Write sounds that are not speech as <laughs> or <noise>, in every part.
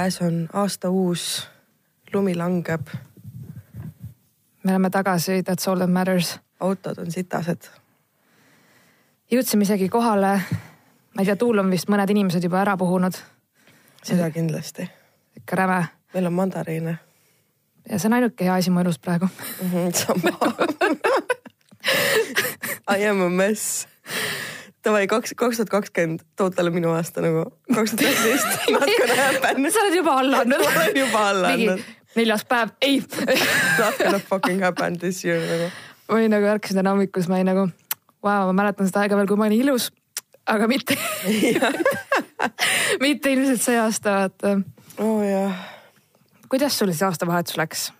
käes on aasta uus, lumi langeb, me oleme tagasi, that's all that matters. autod on sitased. jõudsime isegi kohale, ma ei tea, tuul on vist mõned inimesed juba ära puhunud, seda kindlasti. ikka räme. meil on mandariine ja see on ainuke hea asi mu elus praegu. -hmm, sama <laughs> I am a mess. Davai, kaks, kaks tuhat kakskümmend, too talle minu aasta nagu kaks tuhat üheksateist, gonna happen. sa oled juba alla andnud. <laughs> ma olen juba alla andnud. neljas päev, ei <laughs> Not gonna fucking happen this year nagu. olin nagu ärkasin täna hommikul, siis ma olin nagu, vau, ma mäletan seda aega veel, kui ma olin ilus, aga mitte <laughs> mitte ilmselt see aasta, vaata. oo oh, jah. kuidas sul siis aastavahetus läks?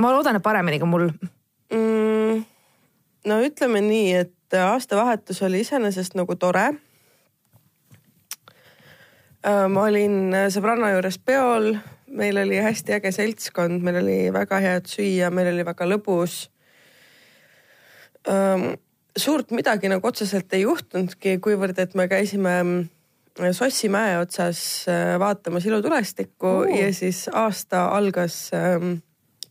ma loodan, et paremini kui mul mm,? no ütleme nii, et aastavahetus oli iseenesest nagu tore. ma olin sõbranna juures peol, meil oli hästi äge seltskond, meil oli väga head süüa, meil oli väga lõbus. suurt midagi nagu otseselt ei juhtunudki, kuivõrd et me käisime Sossi mäe otsas vaatamas ilutulestikku uh. ja siis aasta algas ähm,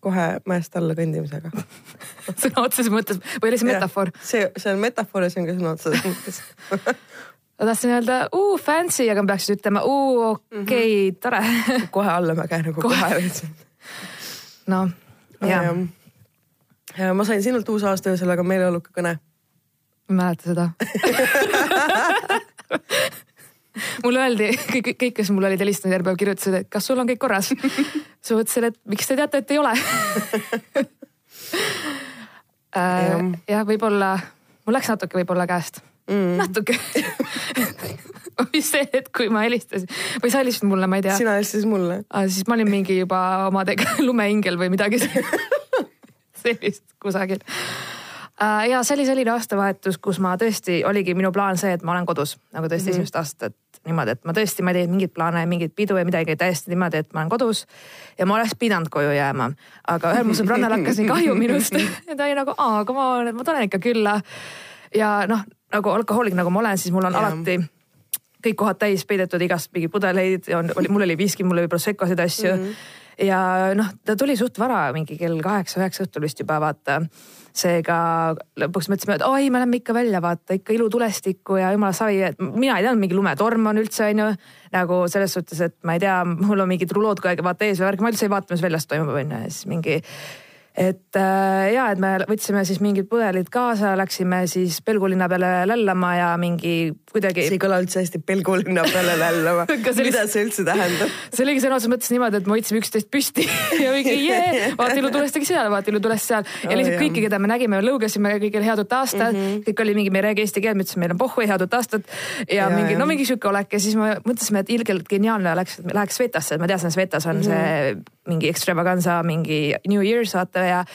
kohe mäest alla kõndimisega <laughs> sõna otseses mõttes või oli see metafoor? see, see on metafoor ja see on ka sõna otseses mõttes <laughs> ma tahtsin öelda uu fancy, aga ma peaks ütlema uu okei okay, mm, -hmm. tore <laughs> kohe allamäge nagu kohe, kohe veits. noh, jah. ja ma sain sinult uusaastaöösel väga meeleoluka kõne. ma ei mäleta seda <laughs> mulle öeldi, kõik, kõik, kes mul olid helistanud järgmine päev, kirjutasid, et kas sul on kõik korras. <laughs> siis ma mõtlesin, et miks te teate, et ei ole <laughs> äh, jah, võib-olla, mul läks natuke võib-olla käest mm., natuke mis see hetk, kui ma helistasin või sa helistasid mulle, ma ei tea. sina helistasid mulle siis ma olin mingi juba omadega lumeingel või midagi sellist kusagil uh,. ja see oli selline aastavahetus, kus ma tõesti, oligi minu plaan see, et ma olen kodus nagu tõesti mm -hmm. esimest aastat niimoodi, et ma tõesti, ma ei teinud mingeid plaane, mingit pidu ja midagi, täiesti niimoodi, et ma olen kodus. ja ma oleks pidanud koju jääma, aga ühel mu sõbrannal hakkas nii kahju minust <laughs> ja ta oli nagu, aa, come on, et ma tulen ikka külla. ja noh, nagu alkohoolik, nagu ma olen, siis mul on ja. alati kõik kohad täis peidetud igast mingeid pudeleid oli, mul oli viski, mul oli proseccosid asju mm. -hmm. ja noh, ta tuli suht vara, mingi kell kaheksa-üheksa õhtul vist juba vaata seega lõpuks mõtlesime, et oi, me läheme ikka välja, vaata ikka ilutulestikku ja jumala savi, et mina ei teadnud, mingi lumetorm on üldse onju. nagu selles suhtes, et ma ei tea, mul on mingid rulood kogu aeg vaata ees või värk, ma üldse ei vaata, mis väljas toimub onju ja siis mingi et äh, ja, et me võtsime siis mingid pudelid kaasa, läksime siis Pelgulinna peale lällama ja mingi kuidagi. see ei kõla üldse hästi Pelgulinna peale lällama <laughs> mida see üldse tähendab? see oligi sõna otseses mõttes niimoodi, et me hoidsime üksteist püsti <laughs> ja mingi jee, vaata ilutulestigi seal, vaata ilutulest seal ja oh, lihtsalt kõiki, keda me nägime, lõugasime kõigile head uut aastat mm. -hmm. kõik oli mingi, me ei räägi eesti keelt, me ütlesime, meil on pohhui, head uut aastat. ja, ja mingi, no mingi sihuke olek ja siis me mõtlesime, et ilgelt geniaalne oleks, et me läheks Svetasse, et ma teadsin, Svetas on mm -hmm. see mingi extravaganza, mingi New Year's vaata ja,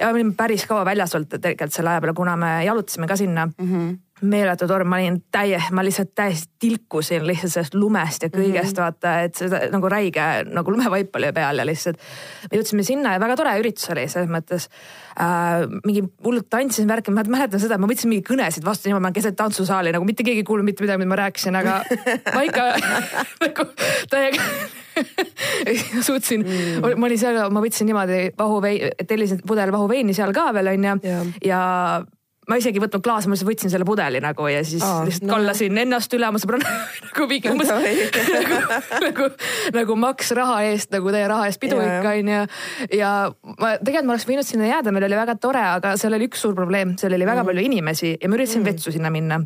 ja me olime päris kaua väljas olnud tegelikult selle aja peale, kuna me jalutasime ka sinna mm. -hmm meeletu torm, ma olin täie, ma lihtsalt täiesti tilkusin lihtsalt sellest lumest ja kõigest mm -hmm. vaata, et seda nagu räige nagu lumevaip oli peal ja lihtsalt. me jõudsime sinna ja väga tore üritus oli selles mõttes äh,. mingi hullult tantsisin värki, ma mäletan seda, ma võtsin mingi kõnesid vastu niimoodi, ma keset tantsusaali nagu mitte keegi ei kuulnud mitte midagi, mida ma rääkisin, aga ma ikka <laughs> nagu täiega <laughs> suutsin mm., ma olin seal, ma võtsin niimoodi vahuveini, tellisin pudel vahuveini seal ka veel onju ja, ja ma isegi ei võtnud klaasi, ma lihtsalt võtsin selle pudeli nagu ja siis Aa, lihtsalt no. kallasin ennast üle oma sõbranna <laughs> nagu mingi umbes <laughs> nagu, nagu, nagu maks raha eest nagu teie raha eest pidu ikka onju. ja ma tegelikult ma oleks võinud sinna jääda, meil oli väga tore, aga seal oli üks suur probleem, seal oli väga mm. palju inimesi ja ma üritasin mm. vetsu sinna minna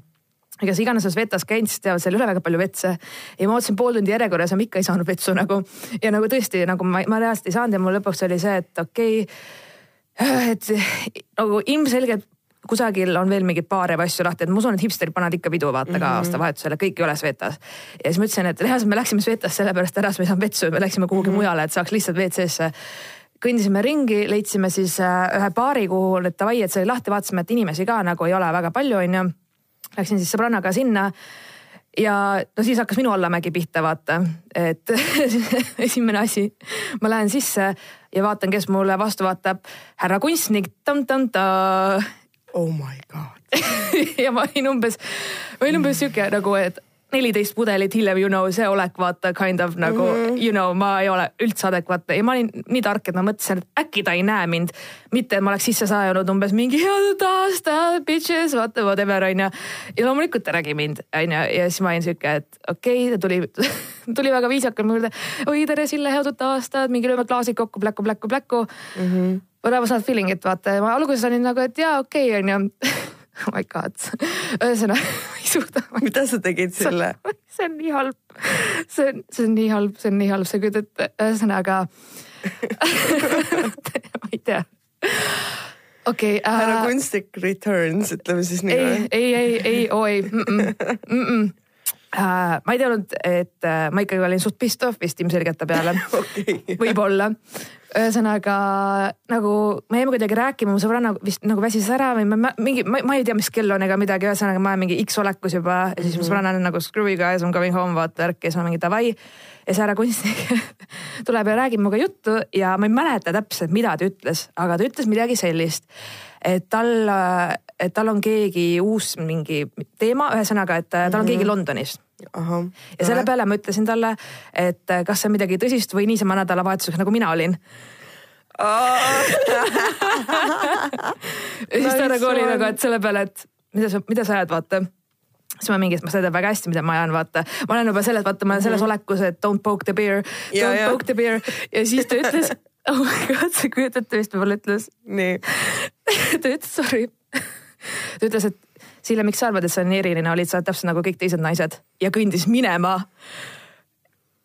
kes iganes selles vetas käinud, siis teavad, seal ei ole väga palju vetse. ja ma ootasin pool tundi järjekorras ja ma ikka ei saanud vetsu nagu. ja nagu tõesti nagu ma, ma reaalselt ei saanud ja mul lõpuks oli see, et okei okay,. et nagu ilmselgelt kusagil on veel mingeid baare või asju lahti, et ma usun, et hipsterid panevad ikka pidu vaata mm -hmm. ka aastavahetusele, kõik ei ole Svetas. ja siis ma ütlesin, et reaalselt me läksime Svetas sellepärast ära, sest me ei saanud vetsu, me läksime kuhugi mm -hmm. mujale, et saaks lihtsalt WC-sse kõndisime ringi, leidsime siis äh, ühe baari, kuhu, et davai, et see oli lahti, vaatasime, et inimesi ka nagu ei ole väga palju, onju. Läksin siis sõbrannaga sinna ja no siis hakkas minu allamägi pihta, vaata, et <laughs> esimene asi, ma lähen sisse ja vaatan, kes mulle vastu vaatab, härra kunstnik, tam-tam-ta oh my god. <laughs> Ja ma olin umbes, ma olin umbes sihuke nagu, et neliteist pudelit hiljem, you know, see olek vaata kind of nagu mm -hmm. you know, ma ei ole üldse adekvaatne ja ma olin nii tark, et ma mõtlesin, et äkki ta ei näe mind. mitte, et ma oleks sisse saanud umbes mingi head aastat, bitches, vaata whatever onju. ja loomulikult ta nägi mind onju ja siis ma olin sihuke, et okei okay,, ta tuli <laughs> tuli väga viisakalt mu juurde. oi tere Sille, head uut aastat, mingi lööme klaasid kokku, pläku, pläku, pläku mm. -hmm. But I was not feeling it vaata ja ma alguses olin nagu, et jaa, okei okay, onju <laughs> oh my god, ühesõnaga <laughs> ma ei suuda. mida sa tegid selle? <laughs> see on nii halb, see on, see on nii halb, see on nii halb, sa kujutad, ühesõnaga <laughs> ma ei tea okei okay, uh,. härra Kunstnik Returns, ütleme siis nii. ei, ei, ei, ei, oo ei mm. -mm, mm -mm. Uh, ma ei teadnud, et uh, ma ikkagi olin suht pissed off vist ilmselgelt ta peale <laughs> okay.. võib-olla ühesõnaga nagu me jäime kuidagi rääkima, mu sõbranna vist nagu väsis ära või ma mingi, ma ei tea, mis kell on ega midagi, ühesõnaga ma olen mingi X olekus juba ja siis mu mhm. sõbranna on nagu screw you guys, I m going home, vaata värk ja siis ma mingi davai. ja see härra kunstnik <laughs> tuleb ja räägib minuga juttu ja ma ei mäleta täpselt, mida ta ütles, aga ta ütles midagi sellist, et tal, et tal on keegi uus mingi teema, ühesõnaga, et tal on keegi Londonis Aha, ja selle peale ma ütlesin talle, et äh, kas see on midagi tõsist või niisama nädalavahetuseks, nagu mina olin <laughs> ja siis ta nagu oli nagu, et selle peale, et mida sa, mida sa ajad, vaata siis ma mingi, ma seda väga hästi, mida ma ajan, vaata. ma olen juba selles, vaata, ma olen selles mhm. olekus, et don't poke the bear, don't ja, ja. poke the bear ja siis ta ütles, <laughs> oh my god, sa kujutad ette, mis ta mulle ütles? nii <laughs> ta ütles, sorry. Ta ütles, et Sille, miks sa arvad, et sa oled nii eriline, olid sa täpselt nagu kõik teised naised ja kõndis minema.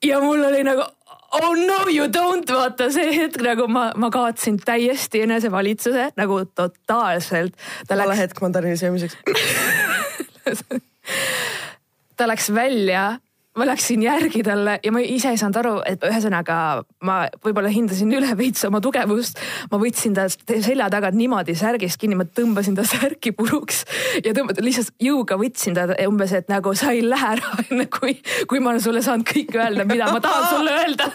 ja mul oli nagu oh no you don't, vaata see hetk nagu ma, ma kaotasin täiesti enesevalitsuse nagu totaalselt. vale läks... hetk mandariini söömiseks <laughs> ta läks välja ma läksin järgi talle ja ma ise ei saanud aru, et ühesõnaga ma võib-olla hindasin üle veits oma tugevust. ma võtsin ta selja tagant niimoodi särgist kinni, ma tõmbasin ta särki puruks ja tõmba-, lihtsalt jõuga võtsin ta umbes, et nagu sa ei lähe ära enne kui, kui ma olen sulle saanud kõike öelda, mida ma tahan sulle öelda.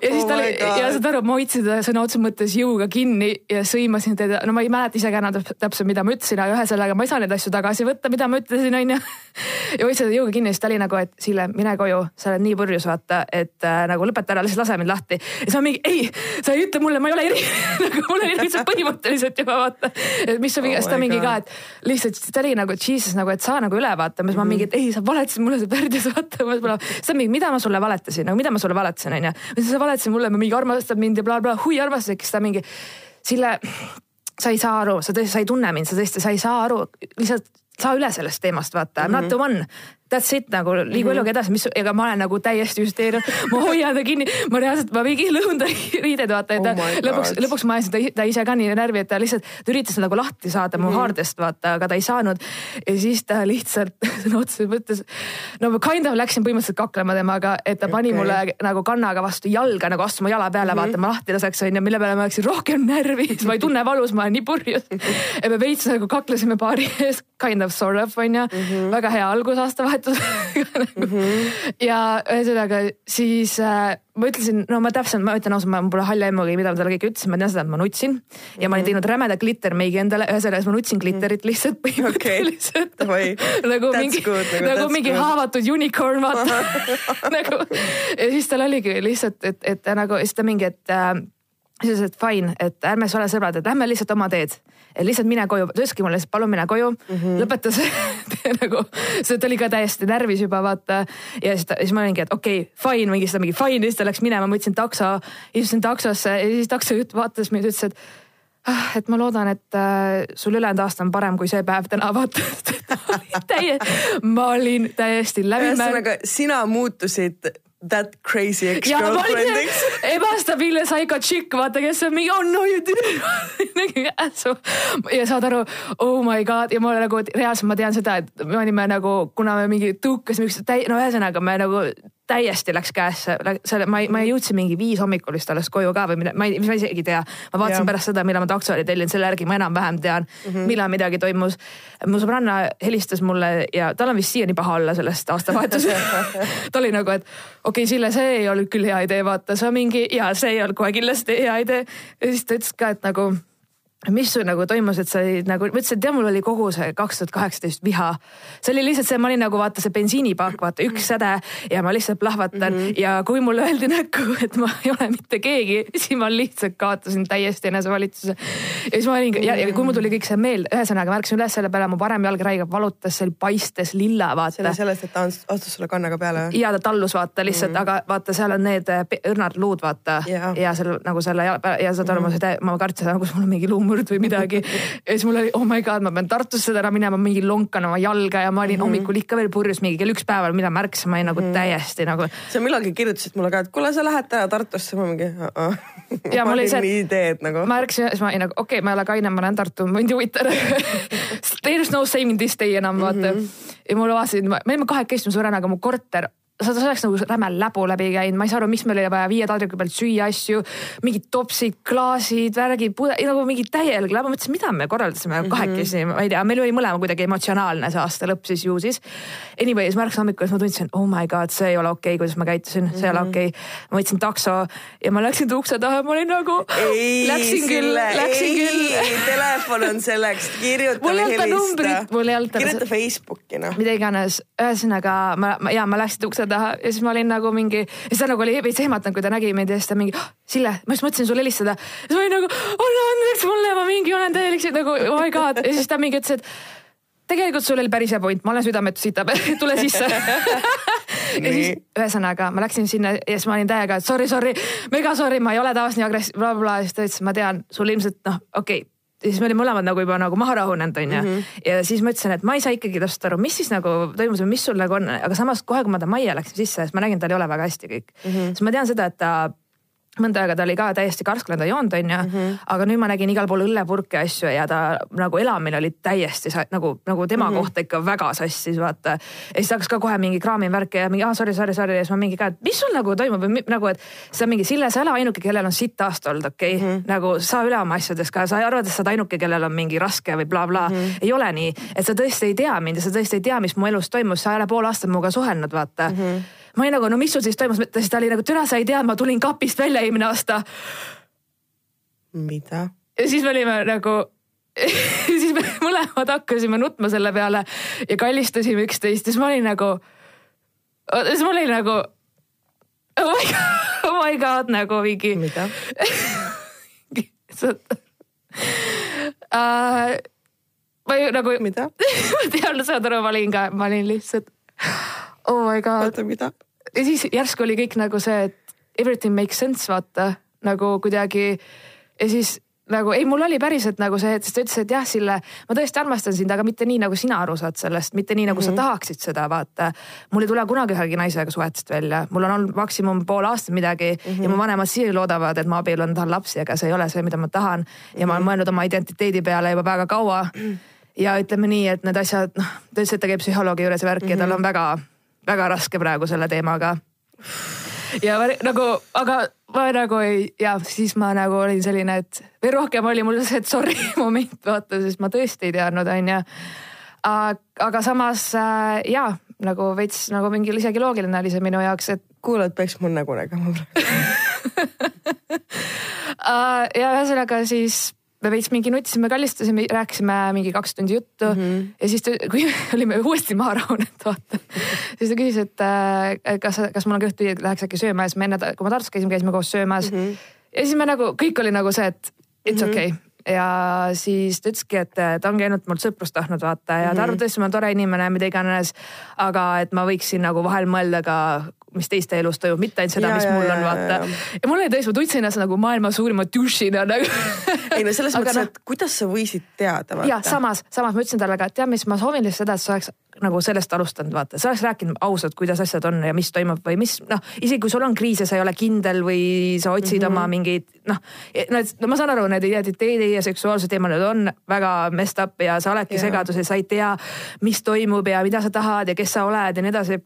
ja siis oh ta oli ja saad aru, ma hoidsin teda sõna otseses mõttes jõuga kinni ja sõimasin teda, no ma ei mäleta ise ka enam täpselt, mida ma ütlesin, aga ühesõnaga ma ei saa neid asju tagasi võtta, mida ma ütlesin, onju. ja hoidsin teda jõuga kinni ja siis ta oli nagu, et Sille, mine koju, sa oled nii purjus, vaata, et äh, nagu lõpeta ära, lihtsalt lase mind lahti. ja siis ma mingi, ei, sa ei ütle mulle, ma ei ole eri <laughs> nagu mul oli lihtsalt <laughs> põhimõtteliselt juba vaata, et mis sa mingi oh, siis ta mingi ka, et lihtsalt ta oli nagu jesus nagu, et saa nagu üle vaata, siis mm -hmm. ma mingi, et ei, sa valetasid mulle, <laughs> sa pärdes vaata. siis ta mingi, mida ma sulle valetasin, nagu mida ma sulle valetasin, onju. siis sa valetasid mulle, ma mingi armastad mind ja blablabla bla,, hui armastas, siis ta mingi, Sille sa ei saa aru, sa tõesti, sa ei tunne mind, sa tõesti, sa ei saa aru, lihtsalt saa üle sellest teemast, vaata mm, -hmm. not the one that's it nagu liigu mm -hmm. eluga edasi, mis, ega ma olen nagu täiesti hüsteerinud, <laughs> ma hoian ta kinni, ma reaalselt, ma mingi lõhun ta <laughs> riided vaata, et ta oh lõpuks, lõpuks ma ajasin ta, ta ise ka nii närvi, et ta lihtsalt, ta üritas nagu lahti saada mu mm -hmm. haardest vaata, aga ta ei saanud. ja siis ta lihtsalt <laughs> sõna otseses mõttes, no ma kind of läksin põhimõtteliselt kaklema temaga, et ta pani okay. mulle nagu kannaga vastu jalga nagu astuma jala peale mm, -hmm. vaata ma lahti laseks onju, mille peale ma läksin rohkem närvi, siis ma ei tunne valus, ma olen nii purjus ja me veits nagu kaklesime paari ees, kind of sort of onju mm, -hmm. väga hea algus aastavahetus mm. -hmm. ja ühesõnaga siis äh, ma ütlesin, no ma täpselt, ma ütlen ausalt, ma pole halli aimugi, mida ma talle kõike ütlesin, ma tean seda, et ma nutsin mm -hmm. ja ma olin mhm. teinud rämeda glittermeigi endale, ühesõnaga siis ma nutsin glitterit mhm. lihtsalt põhimõtteliselt okay. nagu That's mingi, nagu, nagu mingi good. haavatud unicorn vaata <laughs> nagu ja siis tal oligi lihtsalt, et, et nagu siis ta mingi, et äh, siis ütles, et fine, et ärme ole sõbrad, et lähme lihtsalt oma teed. et lihtsalt mine koju, ta ütleski mulle palun mine koju mm, -hmm. lõpeta <laughs> see nagu, see ta oli ka täiesti närvis juba vaata. ja siis ta, siis ma olingi, et okei okay,, fine, mingi seda mingi fine, siis ta läks minema, ma võtsin takso, istusin taksosse ja siis taksojuht vaatas mind, ütles, et ah, et ma loodan, et äh, sul ülejäänud aasta on parem kui see päev täna, <laughs> vaata täie, ma olin täiesti läbi. ühesõnaga, sina muutusid that crazy ex-girlfriend'iks. <laughs> ebastabiilne psycho chick, vaata, kes on mingi oh no you did <laughs> ja saad aru, oh my god ja ma nagu reaalselt ma tean seda, et me olime nagu, kuna me mingi tõukasime üksteist täi-, no ühesõnaga me nagu täiesti läks käesse, selle ma, ma jõudsin mingi viis hommikul vist alles koju ka või mida, ma ei, mis ma isegi ei tea. ma vaatasin ja. pärast seda, millal ma takso oli tellinud, selle järgi ma enam-vähem tean mm, -hmm. millal midagi toimus. mu sõbranna helistas mulle ja tal on vist siiani paha olla sellest aastavahetusest <laughs> ta oli nagu, et okei okay,, Sille, see ei olnud küll hea idee, vaata, sa mingi ja see ei olnud kohe kindlasti hea idee. ja siis ta ütles ka, et nagu mis sul nagu toimus, et sa olid nagu, ma ütlesin, et tead, mul oli kogu see kaks tuhat kaheksateist viha. see oli lihtsalt see, ma olin nagu vaata see bensiinipaak, vaata üks säde ja ma lihtsalt plahvatan mm -hmm. ja kui mulle öeldi näkku, et ma ei ole mitte keegi, siis ma lihtsalt kaotasin täiesti enesevalitsuse. ja siis ma olin ja, ja kui mul tuli kõik see meelde, ühesõnaga ma ärkasin üles selle peale, mu parem jalg räige valutas, see oli paistes lilla, vaata. selle sellest, et ta astus sulle kannaga peale või? ja ta tallus vaata lihtsalt mm, -hmm. aga vaata, seal on need äh, õrnad luud, vaata ja, ja seal nagu selle ja, ja saad aru mm, -hmm. ma kartsin, nagu mul on mingi luumõrd või midagi ja siis mul oli oh my god, ma pean Tartusse täna minema, mingi lonkan oma jalga ja ma olin mm -hmm. hommikul ikka veel purjus mingi kell üks päeval, mida ma ärkasin, ma olin nagu mm -hmm. täiesti nagu. sa millalgi kirjutasid mulle ka, et kuule, sa lähed täna Tartusse, ma mingi uh. <laughs> -uh. ja ma olin nii ideed nagu. ma ärkasin ja siis ma olin nagu okei okay,, ma ei ole kaine, ma lähen Tartu, mind ei huvita <laughs> There is no saving this day enam vaata mm. -hmm. ja mulle vaatasid, me olime kahekesti mu sõbrannaga, mu korter sa oleks nagu räme läbu läbi käinud, ma ei saa aru, miks meil oli vaja viie taldriku pealt süüa asju, mingid topsid, klaasid, värgid, nagu mingi täielik läbu, mõtlesin, mida me korraldasime mm -hmm. kahekesi, ma ei tea, meil oli mõlema kuidagi emotsionaalne see aasta lõpp siis ju siis. Anyways, ma ärkasin hommikul, ma tundsin, oh my god, see ei ole okei okay,, kuidas ma käitusin mm, -hmm. see ei ole mhm. okei okay.. ma võtsin takso ja ma läksin ukse taha, ma olin nagu. Läksin küll, läksin ei, küll. telefon on selleks, kirjuta või helista. mul ei olnud. kirjuta Facebooki noh. mida iganes, ühesõnaga ma, ma ja ma läksin ukse taha ja siis ma olin nagu mingi, siis ta nagu oli veits ehmatanud, kui ta nägi mind ja siis ta mingi oh,, Sille, ma just mõtlesin sulle helistada. siis ma olin nagu, anna andeks mulle, ma mingi olen täielik nagu oh my god. Ja siis ta mingi ütles, et tegelikult sul oli päris hea point, ma olen südametu sitab <laughs> tule sisse. <laughs> Ja siis ühesõnaga ma läksin sinna ja siis ma olin täiega, et sorry, sorry, mega sorry, ma ei ole tavaliselt nii agressiivne bla,, blablabla, siis ta ütles, ma tean, sul ilmselt noh, okei okay siis me olime mõlemad nagu juba nagu maha rahunenud, onju mm. -hmm. ja siis ma ütlesin, et ma ei saa ikkagi täpselt aru, mis siis nagu toimus või mis sul nagu on, aga samas kohe, kui ma ta majja läksin sisse, siis ma nägin, tal ei ole väga hästi kõik mm. -hmm. siis ma tean seda, et ta mõnda aega ta oli ka täiesti karsklanda joonud, onju mm. -hmm. aga nüüd ma nägin igal pool õllepurke asju ja ta nagu elamine oli täiesti nagu, nagu tema mm -hmm. kohta ikka väga sassis, vaata. ja siis hakkas ka kohe mingi kraamivärke ja mingi ah sorry, sorry, sorry ja siis ma mingi ka, et mis sul nagu toimub või nagu, et on mingi Sille, sa ei ole ainuke, kellel on sitt aasta olnud, okei okay? mm. -hmm. nagu saa üle oma asjadest ka, sa arvad, et sa oled ainuke, kellel on mingi raske või blablabla bla. mm. -hmm. ei ole nii, et sa tõesti ei tea mind ja sa tõesti ei tea, mis mu elus toimus, sa ei ole pool aastat minuga suhelnud, vaata mm. -hmm ma olin nagu, no mis sul siis toimus, siis ta oli nagu, türa sa ei tea, ma tulin kapist välja eelmine aasta. mida? ja siis me olime nagu <laughs> siis me mõlemad hakkasime nutma selle peale ja kallistasime üksteist ja siis ma olin nagu, siis ma olin nagu oh my god, <laughs> oh my god nagu mingi. mida <laughs> uh, ma ju nagu. mida ma tean, saad aru, ma olin ka, ma olin lihtsalt oh my god. oota, mida? Ja siis järsku oli kõik nagu see, et everything makes sense, vaata nagu kuidagi ja siis nagu ei, mul oli päriselt nagu see, sest ta ütles, et jah, Sille, ma tõesti armastan sind, aga mitte nii, nagu sina aru saad sellest, mitte nii, nagu mm -hmm. sa mhm. tahaksid seda, vaata. mul ei tule kunagi ühegi naisega suhetest välja, mul on olnud maksimum pool aastat midagi mm -hmm. ja mu vanemad siiani loodavad, et ma abiellun, tahan lapsi, aga see ei ole see, mida ma tahan. ja mm -hmm. ma olen mhm. mõelnud oma identiteedi peale juba väga kaua. ja ütleme nii, et need asjad, noh, ta ütles, et ta käib psühholoogi juures ja värki mm -hmm. ja tal on väga väga raske praegu selle teemaga. ja nagu, aga ma nagu ei, ja siis ma nagu olin selline, et või rohkem oli mul see, sorry <laughs> moment, vaata, sest ma tõesti ei teadnud, onju. aga samas äh, ja nagu veits nagu mingi isegi loogiline oli see minu jaoks, et. kuule, et peaks mul nägu nägema praegu uh, <laughs> ja ühesõnaga siis me veits mingi nutsime, kallistasime, rääkisime mingi kaks tundi juttu mm -hmm. ja siis ta, kui <laughs> olime uuesti maha rahunenud, vaata. siis ta küsis, et äh, kas, kas mul on kõht tühi, et läheks äkki sööma ja siis me enne, kui ma Tartus käisime, käisime koos söömas mm. -hmm. ja siis me nagu, kõik oli nagu see, et it's mm -hmm. okei okay ja siis ta ütleski, et ta ongi ainult mult sõprust tahtnud vaata ja ta arvab tõesti, ma olen tore inimene, mida iganes. aga et ma võiksin nagu vahel mõelda ka mis teiste elus toimub, mitte ainult seda, mis mul on, vaata. ja mul oli tõesti, ma tundsin ennast nagu maailma suurima dušina nagu. ei no selles mõttes no,, et kuidas sa võisid teada. ja samas, samas ma ütlesin talle ka, et tead mis, ma soovin lihtsalt seda, et sa oleks nagu sellest alustanud, vaata, sa oleks rääkinud ausalt, kuidas asjad on ja mis toimub või mis noh, isegi kui sul on kriis ja sa ei ole kindel või sa otsid mm -hmm. oma mingeid noh, no ma saan aru, need identiteedi ja seksuaalsed teemad on väga messed up ja sa oledki yeah. segaduses, sa ei tea, mis toimub ja mida sa tahad ja kes sa oled ja nii edasi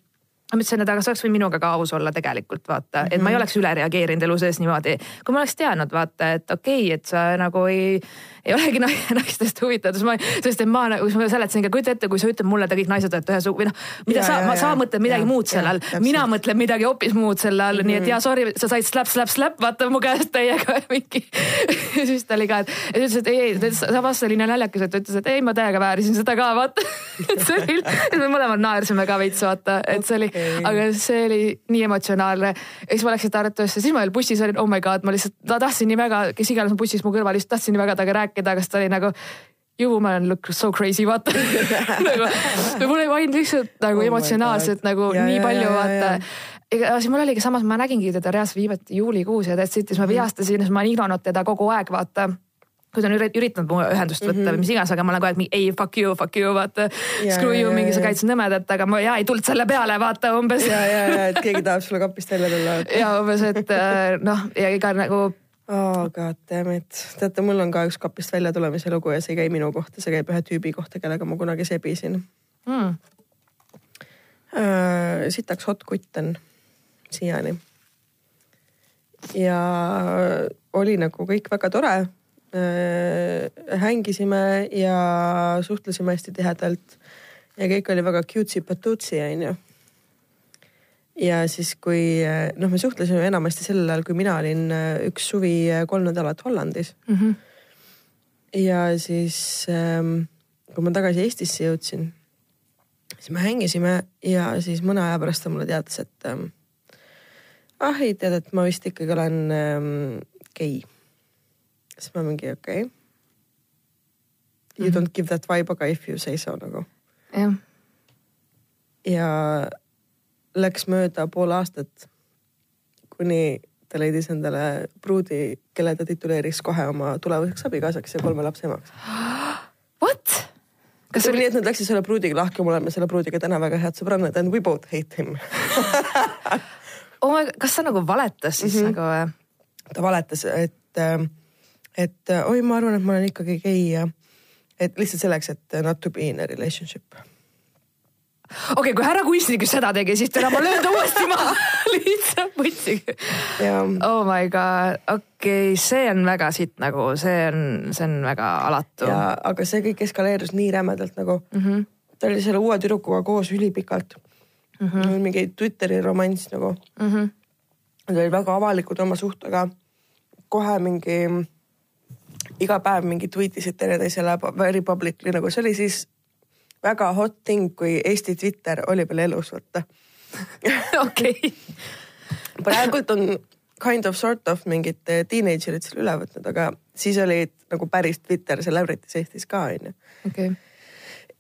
ma ütlesin, et aga sa oleks võinud minuga ka aus olla tegelikult vaata mm, -hmm. et ma ei Mhm. oleks üle reageerinud elu sees niimoodi. kui ma oleks teadnud vaata, et okei okay,, et sa nagu ei, ei olegi na- <laughs> naistest huvitatud, ma, sest et ma nagu, siis ma seletasin ka, kujuta ette, kui sa ütled mulle, et kõik naised olete ühesugused või noh, mida Ja, sa, ja, sa mõtled midagi Ja, muud selle all, mina mõtlen midagi hoopis muud selle all mm, -hmm. nii et jaa, sorry, sa said slap, slap, slap, vaata mu käest täiega <laughs> mingi. <laughs> siis ta oli ka, et et ütles, et ei, ei, samas nii naljakas, et ta ütles, et ei, ma täiega väärisin seda ka, vaata. et see oli, et me mõlemad naersime ka veits, vaata, et see oli Okei. aga see oli nii emotsionaalne. ja siis ma läksin Tartusse, siis ma veel bussis olin, oh my god, ma lihtsalt, ma tahtsin nii väga, kes iganes bussis mu kõrval, lihtsalt tahtsin nii väga temaga rääkida, aga siis ta oli nagu you woman look so crazy, vaata <laughs> nagu, mul oli ainult lihtsalt nagu Oh emotsionaalselt nagu Ja, nii ja, palju ja, vaata ega siis mul oligi samas, ma nägingi teda reaalselt viimati juulikuus ja that's it, siis ma Mhm. vihastasin, siis ma olen ignoranud teda kogu aeg, vaata kui ta on ürit- üritanud mu ühendust võtta mm -hmm. või mis iganes, aga ma olen kogu aeg mingi ei fuck you, fuck you, vaata. Mhm. Ja, Screw you, ja, mingi sa siin nõmedalt, aga ma ja ei tulnud selle peale, vaata umbes ja, ja, ja et keegi tahab sulle kapist välja tulla. ja umbes, et äh, noh, ja ega nagu oh god damn it, teate, mul on ka üks kapist välja tulemise lugu ja see ei käi minu kohta, see käib ühe tüübi kohta, kellega ma kunagi sebisin mm, sitaks hot kutt on siiani. ja oli nagu kõik väga tore. Hängisime ja suhtlesime hästi tihedalt ja kõik oli väga cutesy-patutsi onju ja siis, kui äh, noh, me suhtlesime enamasti sellel ajal, kui mina olin äh, üks suvi äh, kolm nädalat Hollandis mm. -hmm. ja siis ähm,, kui ma tagasi Eestisse jõudsin, siis me hängisime ja siis mõne aja pärast ta mulle teatas, et ähm, ah ei tead, et ma vist ikkagi olen ähm, gei. Siis ma mingi okei okay.. You Mhm. don't give that vibe, aga if you say so nagu. jah, ja läks mööda pool aastat, kuni ta leidis endale pruudi, kelle ta tituleeris kohe oma tulevaseks abikaasaks ja kolme lapse emaks. <gasps> what? kas see oli nii, et nad läksid selle pruudiga lahku, me oleme selle pruudiga täna väga head sõbrannad and we both hate him. <laughs> oh my, kas ta nagu valetas siis mm Mhm. -hmm. nagu ta valetas, et, et oi, ma arvan, et ma olen ikkagi gei ja et lihtsalt selleks, et not to be in a relationship. okei okay,, kui härra kunstnik seda tegi, siis täna ma löön ta uuesti maha <laughs> lihtsalt võtsiga. ja oh my god, okei okay,, see on väga sitt nagu, see on, see on väga alatu. ja, aga see kõik eskaleerus nii rämedalt nagu Mm -hmm. ta oli selle uue tüdrukuga koos ülipikalt mm. -hmm. mingi Twitteri romanss nagu. Mm -hmm. Nad olid väga avalikud oma suhtega. kohe mingi iga päev mingi tweet isid teineteisele very publicly nagu see oli siis väga hot thing, kui Eesti Twitter oli veel elus, vaata. <laughs> okei. praegult on kind of sort of mingid teenager'id selle üle võtnud, aga siis olid nagu päris Twitter celebrities Eestis ka onju. okei.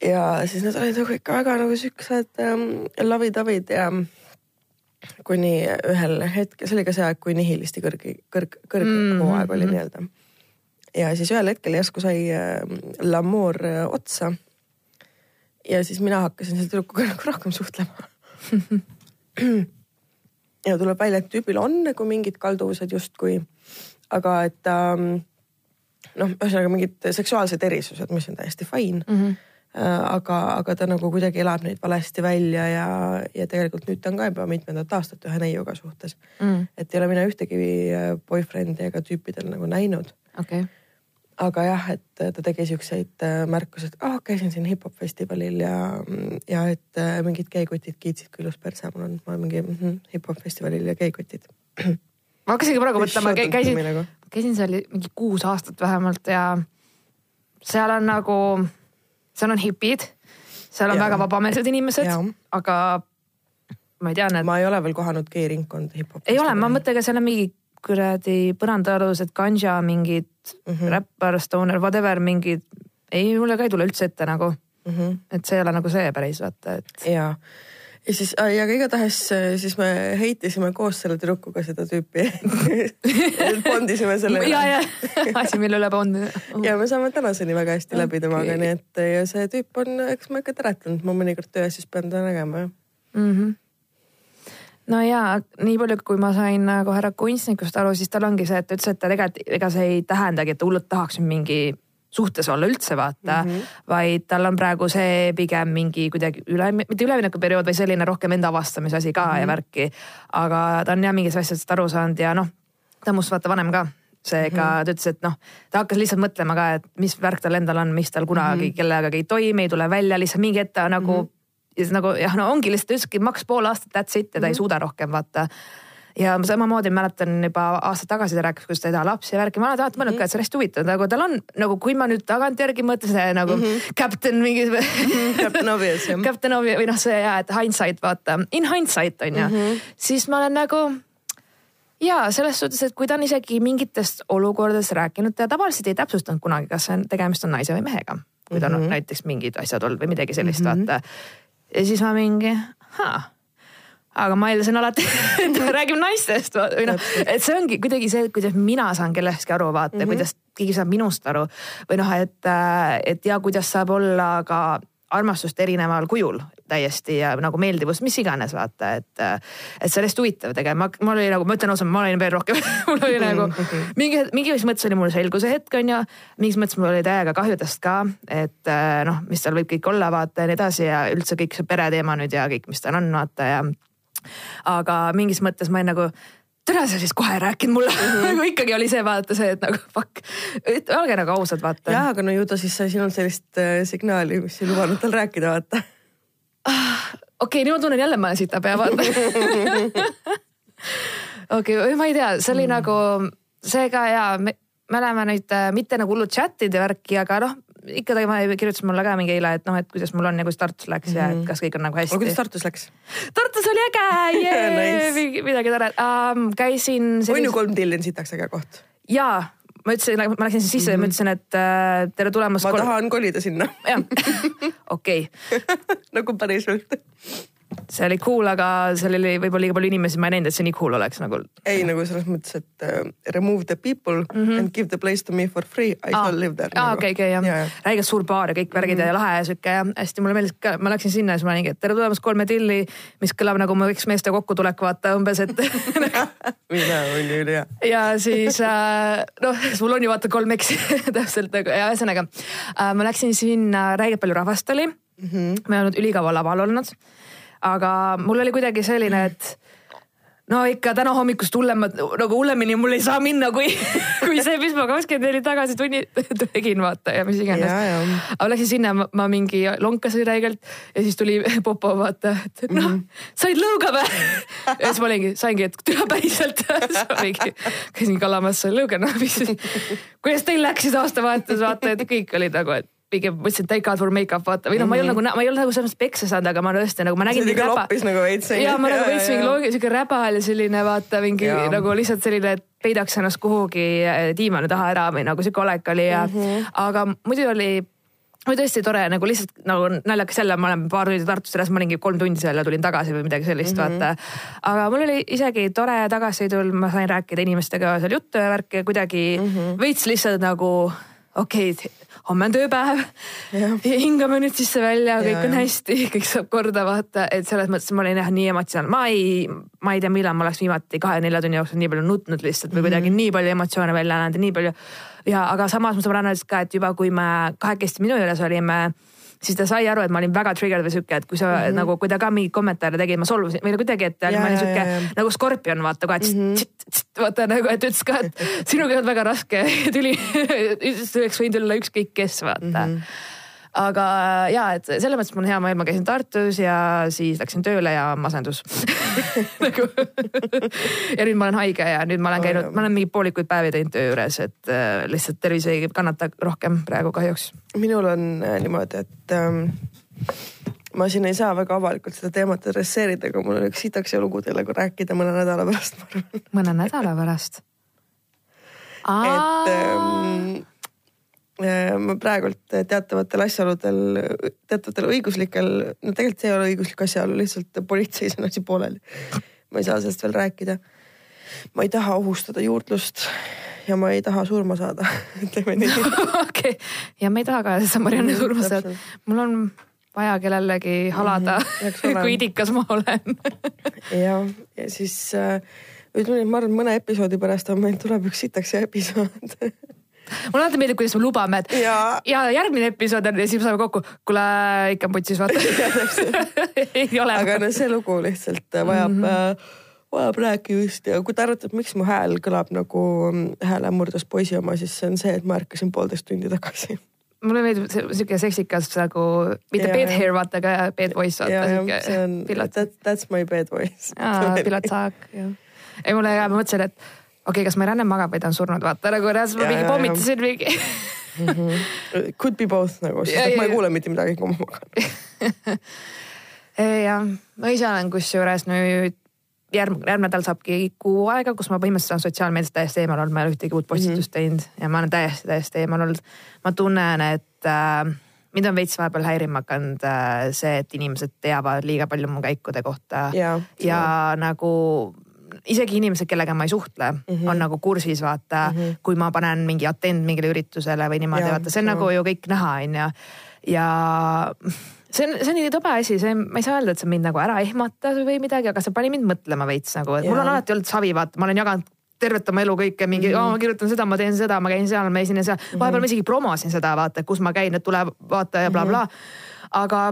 ja siis nad olid nagu ikka väga nagu siuksed ähm, lavidavid ja kuni ühel hetkel, see oli ka see aeg, kui Nihilisti kõrg, kõrg, kõrghooaeg Mhm, oli mhm. nii-öelda. Ja siis ühel hetkel järsku sai äh, Lamour äh, otsa. ja siis mina hakkasin selle tüdrukuga <laughs> nagu rohkem suhtlema. <clears throat> ja tuleb välja, et tüübil on nagu mingid kalduvused justkui, aga et ta ähm, noh, ühesõnaga mingid seksuaalsed erisused, mis on täiesti fine mm. Mhm. aga, aga ta nagu kuidagi elab neid valesti välja ja, ja tegelikult nüüd ta on ka juba mitmendat aastat ühe neiuga suhtes. Mm. et ei ole mina ühtegi äh, boyfriend'i ega tüüpidel nagu näinud. okei. Aga jah, et ta tegi siukseid äh, märkusi, et ah, käisin siin hip-hop festivalil ja, ja et äh, mingid geikutid kiitsid, kui ilus perse mul on. ma olen mingi mm -hmm, hip-hop festivalil ja geikutid. <clears throat> ma hakkasingi praegu mõtlema, käisin, käisin seal mingi kuus aastat vähemalt ja seal on nagu, seal on hipid, seal on Jaa. väga vabameelsed inimesed aga ma ei tea, need, ma ei ole veel kohanud geiringkonda hip-hop. ei ole, ma mõtlen, ega seal on mingi kuradi põrandaalused ganja mingid mm. -hmm. räppar, stoner, whatever mingid, ei, mulle ka ei tule üldse ette nagu, mm. -hmm. et see ei ole nagu see päris vaata, et ja, ja siis, ja aga igatahes äh, siis me heitisime koos selle tüdrukuga seda tüüpi <laughs> bondisime selle ja, ja asi, mille üle on. ja me saame tänaseni väga hästi läbi Okei. temaga, nii et ja see tüüp on, eks ma ikka teretanud, ma mõnikord töös siis pean teda nägema jah. mm. -hmm. No ja nii palju, kui ma sain nagu härra kunstnikust aru, siis tal ongi see, et ta ütles, et tegelikult ega see ei tähendagi, et ta hullult tahaks mingi suhtes olla üldse vaata mm, -hmm. vaid tal on praegu see pigem mingi kuidagi üle, mitte üleminekuperiood, vaid selline rohkem enda avastamise asi ka mm -hmm. ja värki. aga ta on jah mingist asjadest aru saanud ja noh, ta on must vaata vanem ka seega mm -hmm. ta ütles, et noh, ta hakkas lihtsalt mõtlema ka, et mis värk tal endal on, mis tal kunagi mm -hmm. kellegagi ei toimi, ei tule välja, lihtsalt mingi hetk ta nagu mm, -hmm. Ja siis nagu jah, no ongi lihtsalt ütleski maks pool aastat that's it ja ta mm -hmm. ei mhm. suuda rohkem vaata ja samamoodi mäletan juba aasta tagasi ta rääkis, kuidas ta ei taha lapsi ja värki, ma olen alati mõelnud ka, et see on hästi huvitav, nagu tal on nagu, kui ma nüüd tagantjärgi mõtlen, see nagu mm -hmm. Captain mingi mm. -hmm. Captain Obvious jah. Captain Obvious või noh, see ja, et hindsight vaata, in hindsight on ju mm, -hmm. siis ma olen nagu ja selles suhtes, et kui ta on isegi mingitest olukordadest rääkinud, ta tavaliselt ei täpsustanud kunagi, kas see on, tegemist on naise või mehega. kui ta on mm -hmm. näiteks mingid asjad olnud või midagi sellist mm, -hmm. vaata. Ja siis ma mingi, aga ma eeldasin alati, <laughs> ta räägib naistest või noh, et see ongi kuidagi see, kuidas mina saan kellestki aru, vaata mm, -hmm. kuidas keegi saab minust aru. Või noh, et, et ja kuidas saab olla ka armastust erineval kujul täiesti ja nagu meeldivust, mis iganes vaata, et. et hästi huvitav tegelikult, ma, mul oli nagu, ma ütlen ausalt, ma olin veel rohkem <laughs> mul oli nagu <laughs> mingi, mingis mõttes oli mul selguse hetk on ju. mingis mõttes mul oli täiega kahju tast ka, et noh, mis tal võib kõik olla, vaata ja nii edasi ja üldse kõik see pereteema nüüd ja kõik, mis tal on, vaata ja. aga mingis mõttes ma olin nagu tere, sa siis kohe ei rääkinud mulle mm. -hmm. nagu ikkagi oli see vaata see, et nagu fuck, olge nagu ausad, vaata. jah, aga no ju ta siis sai sinult sellist äh, signaali, mis ei lubanud tal rääkida, vaata ah,. okei okay,, nüüd ma tunnen jälle, ma olen sitapea, vaata. <laughs> okei okay,, ma ei tea, see oli mm. nagu, see ka ja me, me oleme nüüd äh, mitte nagu hullud chat'id ja värki, aga noh, ikka ta kirjutas mulle ka mingi eile, et noh, et kuidas mul on ja kuidas Tartus läks mm -hmm. ja et mhm. kas kõik on nagu hästi. kuidas Tartus läks? Tartus oli äge yeah, <laughs> nice. midagi toredat um,. käisin sellis.... on ju kolm tilli on sitaks äge koht? jaa, ma ütlesin, ma läksin sisse mm -hmm. ja ma mhm. ütlesin, et äh, tere tulemast. ma kol... tahan kolida sinna. jah, <laughs> okei. <laughs> nagu päriselt see oli cool, aga seal oli võib-olla liiga palju inimesi, ma ei näinud, et see nii cool oleks nagu. ei nagu selles mõttes, et uh, remove the people mm -hmm. and give the place to me for free, I ah. shall live there. aa, nagu. okei, okei jah ja, ja. räigelt suur baar ja kõik värgid mm -hmm. ja lahe ja sihuke ja hästi mulle meeldis ka, ma läksin sinna ja siis ma olingi, et tere tulemast kolme tilli, mis kõlab nagu mu üks meeste kokkutulek, vaata umbes, et <laughs> <laughs> mine, oli ülihea. ja siis äh, noh, mul on ju vaata kolm eksi <laughs> täpselt nagu ja ühesõnaga äh, ma läksin sinna, räigelt palju rahvast oli mm. -hmm. me ei olnud ülikaua laval olnud aga mul oli kuidagi selline, et no ikka täna hommikust hullemad, nagu hullemini mul ei saa minna, kui, <laughs> kui see, mis ma kakskümmend neli tagasi tunni <laughs> tegin, vaata ja mis iganes. aga läksin sinna, ma mingi lonkasin räigelt ja siis tuli <laughs> Popo vaata, et noh mm -hmm., said lõuga või? ja siis ma olingi, saingi, et türa päriselt käisin kalamas lõuga, noh mis, kuidas teil läksid aastavahetus, vaata, et kõik olid nagu, et pigem mõtlesin take out for make up vaata või noh mm -hmm., ma ei olnud nagu, ma ei olnud nagu selles mõttes peksa saanud, aga ma tõesti nagu ma nägin. see oli ikka loppis nagu veits. ja ma nagu veits mingi loogiline siuke räbal ja selline vaata mingi ja. nagu lihtsalt selline, et peidaks ennast kuhugi diivani taha ära või nagu sihuke olek oli ja mm, -hmm. aga muidu oli oli tõesti tore nagu lihtsalt nagu naljakas jälle, ma olen paar tundi Tartus elas, ma olingi kolm tundi seal ja tulin tagasi või midagi sellist mm, -hmm. vaata. aga mul oli isegi tore tagasisõidul, ma sain rääkida inimestega seal juttu ja värki kuidagi mm -hmm. veits lihtsalt nagu okei okay,, homme on tööpäev. hingame nüüd sisse-välja, kõik ja, on hästi, kõik saab korda vaata, et selles mõttes ma olin jah nii emotsionaalne, ma ei, ma ei tea, millal ma oleks viimati kahe-nelja tunni jooksul nii palju nutnud lihtsalt või mm -hmm. kuidagi nii palju emotsioone välja näinud ja nii palju. ja aga samas mu sõbranna ütles ka, et juba kui me kahekesti minu juures olime siis ta sai aru, et ma olin väga triggered või sihuke, et kui sa mm -hmm. nagu, kui ta ka mingeid kommentaare tegi, ma solvusin või kuidagi, et ja, ma olin sihuke nagu skorpion, vaata kohe, et mm -hmm. vaata nagu, et ütles ka, et sinuga on väga raske <laughs> tüli <laughs> oleks võinud olla ükskõik kes, vaata mm. -hmm aga ja, et selles mõttes mul on hea meel, ma käisin Tartus ja siis läksin tööle ja masendus <laughs> nagu <laughs> ja nüüd ma olen haige ja nüüd ma olen käinud, ma olen mingi poolikuid päevi teinud töö juures, et äh, lihtsalt tervis ei kannata rohkem praegu kahjuks. minul on äh, niimoodi, et ähm, ma siin ei saa väga avalikult seda teemat adresseerida, aga mul on üks sitaks ja lugu teile rääkida mõne nädala pärast, ma arvan. mõne nädala pärast? et ähm, Äh, ma praegult teatavatel asjaoludel, teatavatel õiguslikel, no tegelikult see ei ole õiguslik asjaolu, lihtsalt politseis on asi pooleli. ma ei saa sellest veel rääkida. ma ei taha ohustada juurdlust ja ma ei taha surma saada <laughs> ütleme nii. <laughs> okei, ja ma ei taha ka seda Marianne surma saada. mul on vaja kellelegi halada mm, -hmm, <laughs> kui idikas ma olen ja, ja siis äh, ütleme nii, et ma arvan, mõne episoodi pärast on meil tuleb üks sitaks episood mulle alati meeldib, kuidas me lubame, et ja, ja järgmine episood on ja siis me saame kokku, kuule ikka on putsis vaata <laughs> <laughs> ei ole. aga no see lugu lihtsalt vajab mm. -hmm vajab rääkimist ja kui te arvate, et miks mu hääl kõlab nagu häälemurdas poisi oma, siis see on see, et ma ärkasin poolteist tundi tagasi mulle meeldib sihuke seksikas nagu, mitte yeah, bed hair vaata, aga bed voice vaata yeah,. see on, that, that's my bed voice. Pilat Saak, jah. ei mulle ja ma mõtlesin, et okei okay,, kas Marianne magab või ta on surnud, vaata nagu reaalselt ma mingi pommitasin mingi mm. -hmm. Could be both nagu, sest et ma ei kuule mitte midagi, kui ma magan <laughs> jah, ma ise olen kusjuures nüüd järgmine, järgmine nädal saabki kuu aega, kus ma põhimõtteliselt olen sotsiaalmeediast täiesti eemal olnud, ma ei ole ühtegi uut postitust mm -hmm. teinud ja ma olen täiesti, täiesti eemal olnud. ma tunnen, et äh, mind on veits vahepeal häirima hakanud äh, see, et inimesed teavad liiga palju mu käikude kohta ja, ja nagu isegi inimesed, kellega ma ei suhtle mm, -hmm. on nagu kursis, vaata mm, -hmm. kui ma panen mingi atent mingile üritusele või niimoodi, vaata, see on ja. nagu ju kõik näha, onju. ja, ja see on, see on nii tobe asi, see, ma ei saa öelda, et see mind nagu ära ehmatas või midagi, aga see pani mind mõtlema veits nagu, et ja. mul on alati olnud savi, vaata, ma olen jaganud tervet oma elu kõike mingi mm, -hmm. oh, ma kirjutan seda, ma teen seda, ma käin seal, ma esinen seal mm. -hmm. vahepeal ma isegi promosin seda, vaata, kus ma käin, et tule vaata ja blablabla mm. -hmm. aga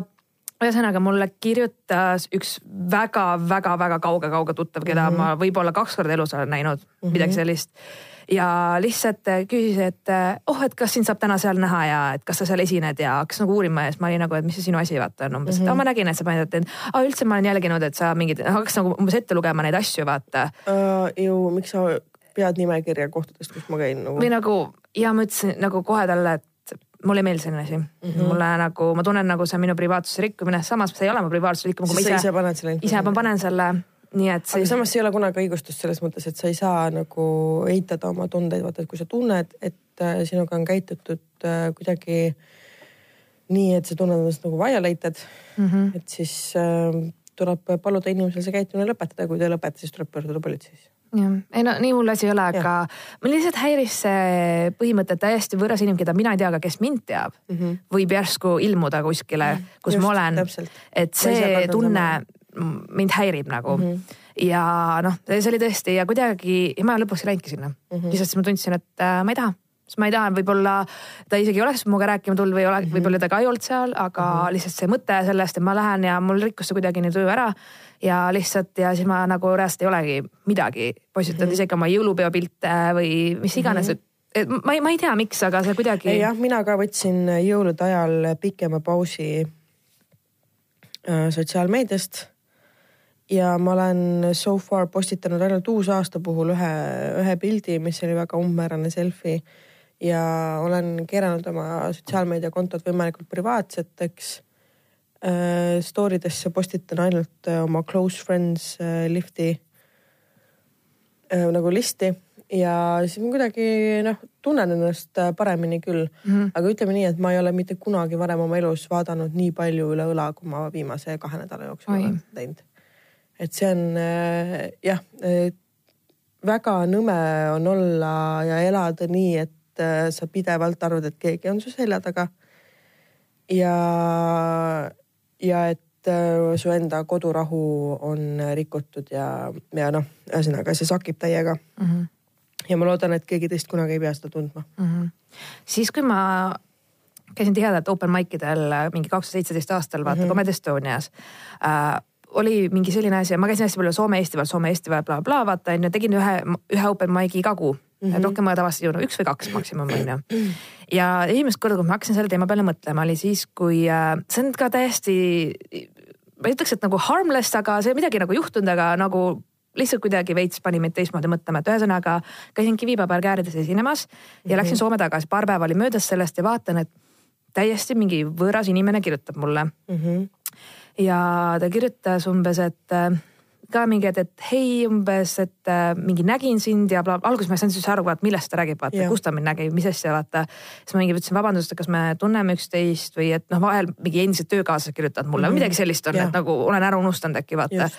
ühesõnaga mulle kirjutas üks väga-väga-väga kauge-kauge tuttav, keda mm -hmm. ma võib-olla kaks korda elus olen näinud mm, -hmm. midagi sellist ja lihtsalt äh, küsis, et äh, oh, et kas sind saab täna seal näha ja et kas sa seal esined ja hakkas nagu uurima ja siis ma olin nagu, et mis see sinu asi vaata on umbes mm, -hmm. et oh, ma nägin, et sa panid, et ah, üldse ma olen jälginud, et sa mingid, hakkas nagu umbes ette lugema neid asju vaata uh,. ju, miks sa pead nimekirja kohtadest, kus ma käin nagu? või nagu ja ma ütlesin nagu kohe talle, et mulle ei meeldi selline asi mm. -hmm. mulle nagu, ma tunnen nagu see on minu privaatsuse rikkumine, samas see ei ole mu privaatsuse rikkumine, kui ma ise. ise paned selle. ise ma panen selle nii et siis. aga samas ei ole kunagi õigustust selles mõttes, et sa ei saa nagu eitada oma tundeid, vaata, et kui sa tunned, et äh, sinuga on käitutud äh, kuidagi nii, et sa tunned ennast nagu violated mm, -hmm. et siis äh, tuleb paluda inimesel see käitumine lõpetada kui ta ei lõpeta, siis tuleb pöörduda politseisse jah, ei no nii hull asi ei ole, aga mul lihtsalt häiris see põhimõte, et täiesti võõras inimene, keda mina ei tea, aga kes mind teab mm, -hmm. võib järsku ilmuda kuskile, kus Just, ma olen. et see tunne, mind häirib nagu mm. -hmm. ja noh, see oli tõesti ja kuidagi ja ma lõpuks ei läinudki sinna mm. -hmm. lihtsalt siis ma tundsin, et äh, ma ei taha sest ma ei taha, võib-olla ta isegi oleks minuga rääkima tulnud või ole, mm -hmm. võib-olla ta ka ei olnud seal, aga mm -hmm. lihtsalt see mõte sellest, et ma lähen ja mul rikkus see kuidagi nii tuju ära. Ja lihtsalt ja siis ma nagu reaalselt ei olegi midagi postitanud mm -hmm. isegi oma jõulupeo pilte või mis iganes mm, -hmm. et ma ei, ma ei tea, miks, aga see kuidagi. jah, mina ka võtsin jõulude ajal pikema pausi äh, sotsiaalmeediast ja ma olen so far postitanud ainult uusaasta puhul ühe, ühe pildi, mis oli väga umbmäärane selfie ja olen keeranud oma sotsiaalmeediakontod võimalikult privaatseteks. Story desse postitan ainult äh, oma close friends äh, lifti äh, nagu listi ja siis ma kuidagi noh, tunnen ennast äh, paremini küll mm. -hmm. aga ütleme nii, et ma ei ole mitte kunagi varem oma elus vaadanud nii palju üle õla, kui ma viimase kahe nädala jooksul Oi. olen teinud et see on äh, jah, väga nõme on olla ja elada nii, et äh, sa pidevalt arvad, et keegi on su selja taga. ja, ja et äh, su enda kodurahu on rikutud ja, ja noh, ühesõnaga see sakib täiega mm. -hmm. ja ma loodan, et keegi teist kunagi ei pea seda tundma mm. -hmm. siis, kui ma käisin tihedalt open mic idel mingi kaks tuhat seitseteist aastal vaata mm -hmm. Comedy Estonias äh, oli mingi selline asi, ma käisin hästi palju Soome festival, Soome festival bla,, blablabla, vaata onju, tegin ühe, ühe open mic'i kuu mm. -hmm. rohkem ma tavaliselt ei jõudnud, üks või kaks maksimum onju. ja esimest korda, kui ma hakkasin selle teema peale mõtlema, oli siis, kui äh, see on ka täiesti, ma ei ütleks, et nagu harmless, aga see midagi nagu juhtunud, aga nagu lihtsalt kuidagi veits pani mind teistmoodi mõtlema, et ühesõnaga käisin Kivipäeval Käärides esinemas ja -hmm. läksin Soome tagasi, paar päeva oli möödas sellest ja vaatan, et täiesti mingi võõras inimene kirjutab mulle mm. -hmm ja ta kirjutas umbes, et äh, ka mingi, et, et hei umbes, et äh, mingi nägin sind ja bla, alguses ma ei saanud üldse aru, vaata millest ta räägib, vaata, kus ta mind nägi, mis asja, vaata. siis ma mingi ütlesin vabandust, et kas me tunneme üksteist või et noh, vahel mingi endised töökaaslased kirjutavad mulle mm -hmm. midagi sellist on, et nagu olen ära unustanud äkki vaata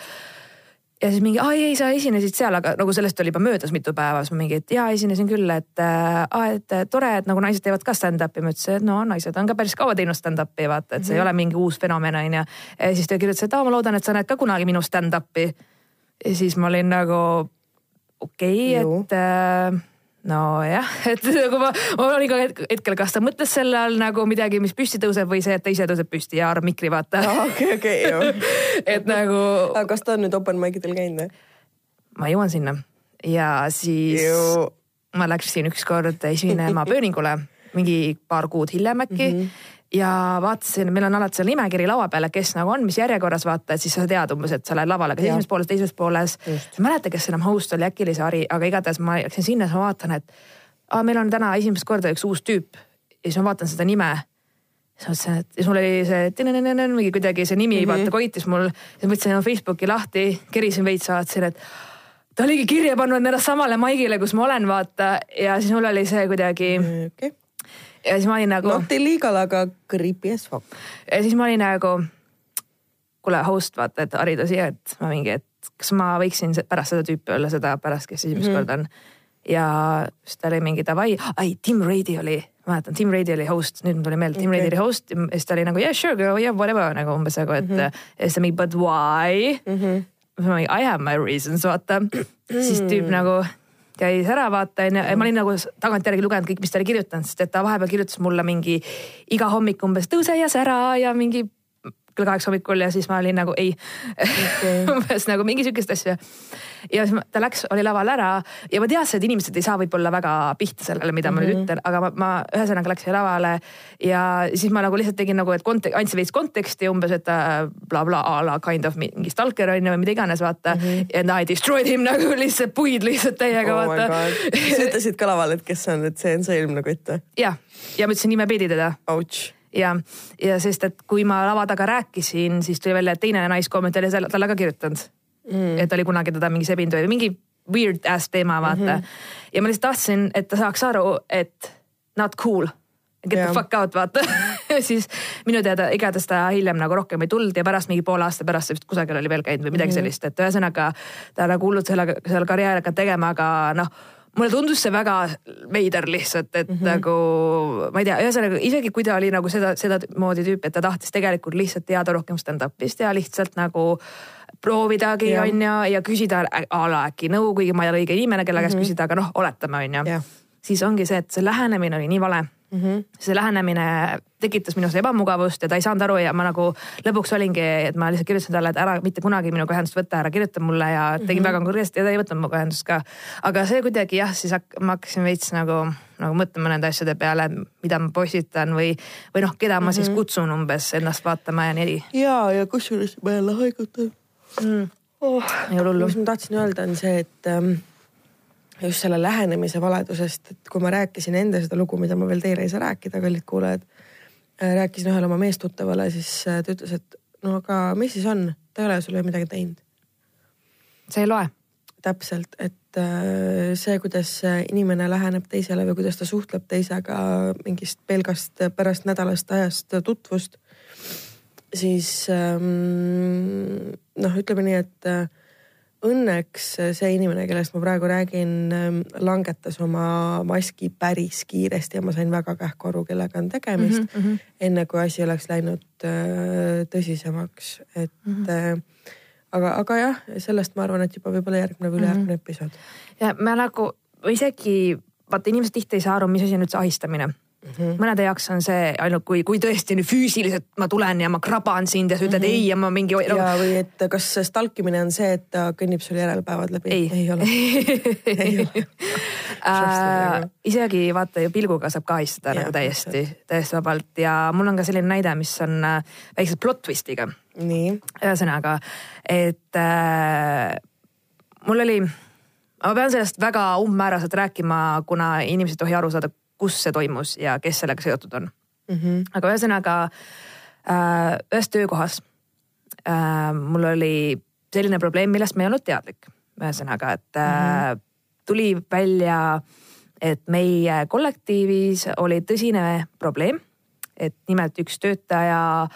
ja siis mingi, aa ei, sa esinesid seal, aga nagu sellest oli juba möödas mitu päeva, siis ma mingi, et jaa, esinesin küll, et aa, et tore, et nagu naised teevad ka stand-up'i. ma ütlesin, et no naised on ka päris kaua teinud stand-up'i, vaata, et see mm -hmm. ei mhm. ole mingi uus fenomen on ju. ja siis ta kirjutas, et aa, ma loodan, et sa näed ka kunagi minu stand-up'i. ja siis ma olin nagu okei okay,, et äh, nojah, <laughs> et nagu ma, ma olin ka hetkel, kas ta mõtles selle all nagu midagi, mis püsti tõuseb või see, et ta ise tõuseb püsti ja haarab mikri, vaata. okei, okei, <laughs> et nagu. aga kas ta on nüüd open mic idel käinud või? ma jõuan sinna ja siis Ju. ma läksin ükskord esinema pööningule mingi paar kuud hiljem äkki mm. -hmm ja vaatasin, meil on alati seal nimekiri laua peal, kes nagu on, mis järjekorras vaata, et siis sa tead umbes, et sa lähed lavale, kas esimeses pooles, teises pooles. ma ei mäleta, kes enam host oli, äkki oli see Ari, aga igatahes ma läksin sinna, siis ma vaatan, et aa, meil on täna esimest korda üks uus tüüp. ja siis ma vaatan seda nime. siis mõtlesin, et siis mul oli see mingi kuidagi see nimi mm -hmm. vaata koitis mul. siis võtsin Facebooki lahti, kerisin veits, vaatasin, et ta oligi kirja pannud ennast samale maigile, kus ma olen, vaata ja siis mul oli see kuidagi okay ja siis ma olin nagu. Not illegal, aga creepy as fuck. ja siis ma olin nagu, kuule host, vaata, et harida siia, et ma mingi, et kas ma võiksin pärast seda tüüpi olla seda pärast, kes esimest mm -hmm. korda on. ja siis ta oli mingi davai, ai Tim Raidy oli, mäletan, Tim Raidy oli host, nüüd mul tuli meelde, Tim okay. Raidy oli host ja siis ta oli nagu yeah sure go yeah whatever nagu umbes nagu, et mm -hmm. ja siis ta mingi but why mm. -hmm. I have my reasons vaata siis tüüp mm. nagu käis ära vaata onju. Ja ma olin nagu tagantjärgi lugenud kõik, mis ta oli kirjutanud, sest et ta vahepeal kirjutas mulle mingi iga hommik umbes tõuse ja sära ja mingi kell kaheksa hommikul ja siis ma olin nagu ei okay. <laughs> umbes nagu mingi sihukest asja. ja siis ma, ta läks, oli laval ära ja ma teadsin, et inimesed ei saa võib-olla väga pihta sellele, mida ma mm -hmm. nüüd mhm. ütlen, aga ma, ma ühesõnaga läksin lavale ja siis ma nagu lihtsalt tegin nagu, et kontek-, andsin veits konteksti umbes, et blablabla a la kind of mingi stalker on ju või mida iganes vaata mm. -hmm. ja I destroyed him <laughs> nagu lihtsalt puid lihtsalt täiega oh vaata. sa ütlesid ka laval, et kes see on, et see on see ilmne kutt või? jah, ja ma ütlesin nimepidi teda. Ouch ja, ja sest, et kui ma lava taga rääkisin, siis tuli välja, et teine naiskoomik oli talle ka kirjutanud mm.. et oli kunagi teda mingi sebinud või mingi weird ass teema, vaata mm. -hmm. ja ma lihtsalt tahtsin, et ta saaks aru, et not cool. Get yeah. the fuck out, vaata <laughs> siis minu teada igatahes ta hiljem nagu rohkem ei tulnud ja pärast mingi poole aasta pärast vist kusagil oli veel käinud või midagi mm -hmm. sellist, et ühesõnaga ta nagu hullult selle, seal karjääri hakanud tegema, aga noh mulle tundus see väga veider lihtsalt, et mm -hmm. nagu ma ei tea, ühesõnaga isegi kui ta oli nagu seda, sedamoodi tüüp, et ta tahtis tegelikult lihtsalt teada rohkem stand-up'ist ja lihtsalt nagu proovidagi, on ju, ja küsida a la äkki nõu, kuigi ma ei ole õige inimene, kelle käest mm -hmm. küsida, aga noh, oletame, on ju. siis ongi see, et see lähenemine oli nii vale mm. -hmm. see lähenemine tekitas minus ebamugavust ja ta ei saanud aru ja ma nagu lõpuks olingi, et ma lihtsalt kirjutasin talle, et ära mitte kunagi minuga ühendust võtta, ära kirjuta mulle ja tegin mm -hmm. väga konkreetselt ja ta ei võtnud minuga ühendust ka. aga see kuidagi jah, siis hak ma hakkasin veits nagu, nagu mõtlema nende asjade peale, mida ma postitan või, või noh, keda ma mm -hmm. siis mhm. kutsun umbes ennast vaatama ja nii. ja, ja kusjuures ma jälle haigutan mm.. Oh, mis ma tahtsin öelda, on see, et ähm, just selle lähenemise valedusest, et kui ma rääkisin enda seda lugu, mida ma veel teile ei saa rääkida, kallid kuulajad. Äh, rääkisin ühele oma meestuttavale, siis äh, ta ütles, et no aga mis siis on, ta ei ole sulle midagi teinud. see ei loe. täpselt, et äh, see, kuidas inimene läheneb teisele või kuidas ta suhtleb teisega mingist pelgast pärast nädalast ajast tutvust. siis ähm, noh, ütleme nii, et õnneks see inimene, kellest ma praegu räägin, ähm, langetas oma maski päris kiiresti ja ma sain väga kähku aru, kellega on tegemist mm. -hmm. enne kui asi oleks läinud äh, tõsisemaks, et mm. -hmm. aga, aga jah, sellest ma arvan, et juba võib-olla järgmine või ülejärgmine mm -hmm. episood. ja ma nagu isegi vaata, inimesed tihti ei saa aru, mis asi on üldse ahistamine Mm -hmm. mõnede jaoks on see ainult kui, kui tõesti nüüd füüsiliselt ma tulen ja ma kraban sind ja sa ütled mm -hmm. ei ja ma mingi. ja või et kas stalkimine on see, et ta kõnnib sul järelpäevad läbi? ei, ole <laughs> ei ole äh, isegi vaata ju pilguga saab ka ahistada ja, nagu täiesti, täiesti vabalt ja mul on ka selline näide, mis on äh, väikse plot twist'iga. ühesõnaga, et äh, mul oli ma pean sellest väga umbmääraselt rääkima, kuna inimesed ei tohi aru saada, kus see toimus ja kes sellega seotud on mm. -hmm. aga ühesõnaga äh, ühes töökohas äh, mul oli selline probleem, millest ma ei olnud teadlik. ühesõnaga, et äh, mm -hmm. tuli välja, et meie kollektiivis oli tõsine probleem, et nimelt üks töötaja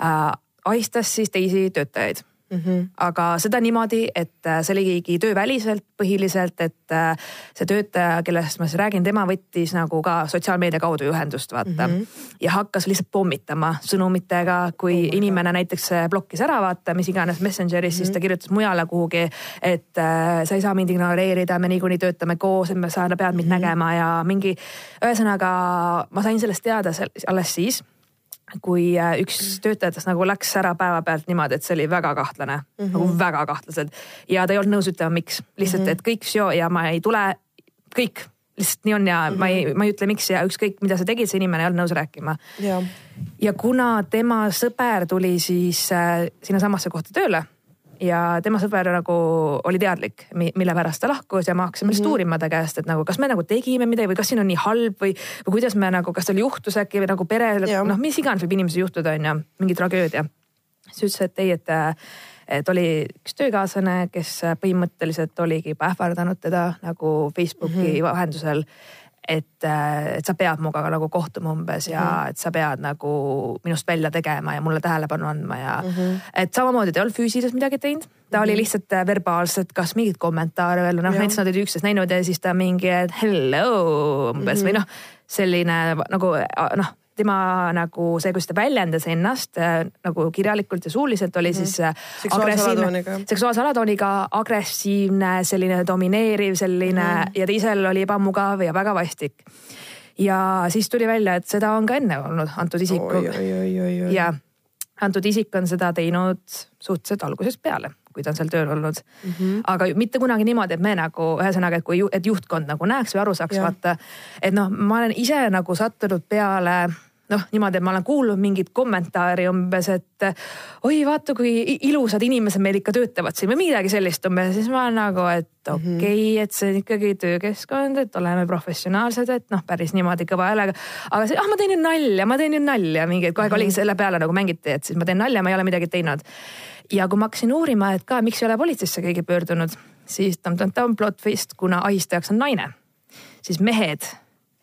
äh, ahistas siis teisi töötajaid mm. -hmm. aga seda niimoodi, et äh, see oligi tööväliselt põhiliselt, et äh, see töötaja, kellest ma siis räägin, tema võttis nagu ka sotsiaalmeedia kaudu ühendust vaata mm. -hmm. ja hakkas lihtsalt pommitama sõnumitega, kui oh inimene näiteks blokkis ära vaata, mis iganes Messengeris mm, -hmm. siis ta mhm. kirjutas mujale kuhugi, et äh, sa ei saa mind ignoreerida, me niikuinii töötame koos, et sa pead mind mm -hmm. nägema ja mingi. ühesõnaga ma sain sellest teada alles siis kui äh, üks töötajatest nagu läks ära päevapealt niimoodi, et see oli väga kahtlane mm, -hmm. nagu väga kahtlased ja ta ei olnud nõus ütlema, miks, lihtsalt mm, -hmm. et kõik seo ja ma ei tule, kõik lihtsalt nii on ja mm -hmm. ma ei, mhm. ma ei ütle, miks ja ükskõik, mida sa tegid, see inimene ei olnud nõus rääkima. ja kuna tema sõber tuli siis äh, sinnasamasse kohta tööle ja tema sõber nagu oli teadlik, mille pärast ta lahkus ja ma hakkasin lihtsalt mm -hmm. uurima ta käest, et nagu kas me nagu tegime midagi või kas siin on nii halb või, või kuidas me nagu, kas tal juhtus äkki või nagu perel, noh, mis iganes võib inimesel juhtuda, on ju, mingi tragöödia. siis ütles, et ei, et et oli üks töökaaslane, kes põhimõtteliselt oligi juba ähvardanud teda nagu Facebooki mm -hmm. vahendusel et, äh, et sa pead minuga nagu kohtuma umbes ja mm -hmm. et sa pead nagu minust välja tegema ja mulle tähelepanu andma ja mm -hmm. et samamoodi ta ei olnud füüsiliselt midagi teinud. ta mm -hmm. oli mhm. lihtsalt äh, verbaalselt, kas mingeid kommentaare veel, noh näiteks nad olid üksteist näinud ja siis ta mingi, et hello umbes mm -hmm. või noh, selline nagu noh tema nagu see, kuidas ta väljendas ennast äh, nagu kirjalikult ja suuliselt oli mm -hmm. siis seksuaalse alatooniga, seksuaalse alatooniga, agressiivne, selline domineeriv, selline mm ja teisel oli ebamugav ja väga vastik. ja siis tuli välja, et seda on ka enne olnud antud isiku. ja antud isik on seda teinud suhteliselt algusest peale kui ta on seal tööl olnud mm. -hmm. aga mitte kunagi niimoodi, et me nagu ühesõnaga, et kui, et juhtkond nagu näeks või aru saaks, vaata. et noh, ma olen ise nagu sattunud peale noh, niimoodi, et ma olen kuulnud mingit kommentaari umbes, et oi, vaata, kui ilusad inimesed meil ikka töötavad siin või midagi sellist umbes, siis ma olen nagu, et okei okay, mm, -hmm. et see on ikkagi töökeskkond, et oleme professionaalsed, et noh, päris niimoodi kõva häälega. aga see, ah, ma teen ju nalja, ma teen ju nalja, mingi, kogu aeg mm -hmm. oligi selle peale nagu mängiti, et siis ma teen nalja, ma ei ole midagi teinud. ja kui ma hakkasin uurima, et ka miks ei ole politseisse keegi pöördunud, siis tam-tam-tam plot twist, kuna ahistajaks on naine, siis mehed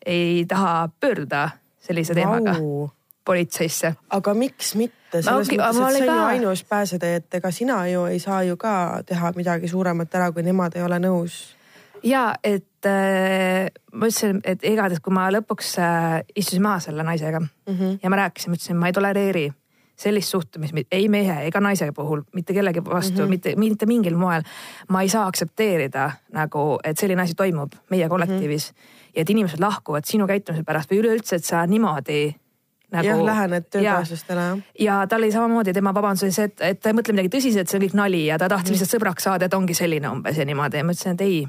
ei taha pöörduda sellise teemaga wow. politseisse. aga miks mitte, selles okay, mõttes, et see on ka... ju ainus pääsetee, et ega sina ju ei saa ju ka teha midagi suuremat ära, kui nemad ei ole nõus. ja et äh, ma ütlesin, et igatahes, kui ma lõpuks äh, istusin maha selle naisega mm -hmm. ja ma rääkisin, ma ütlesin, ma ei tolereeri sellist suhtumist ei mehe ega naise puhul mitte kellegi vastu mm, -hmm. mitte, mitte mingil moel. ma ei saa aktsepteerida nagu, et selline asi toimub meie kollektiivis mm. -hmm ja et inimesed lahkuvad sinu käitumise pärast või üleüldse, et sa niimoodi nagu. jah, lähened töökaaslastele jah. ja tal oli samamoodi, tema vabandus oli see, et, et ta ei mõtle midagi tõsiselt, see on kõik nali ja ta tahtis mm. lihtsalt sõbraks saada, et ongi selline umbes ja niimoodi ja ma ütlesin, et ei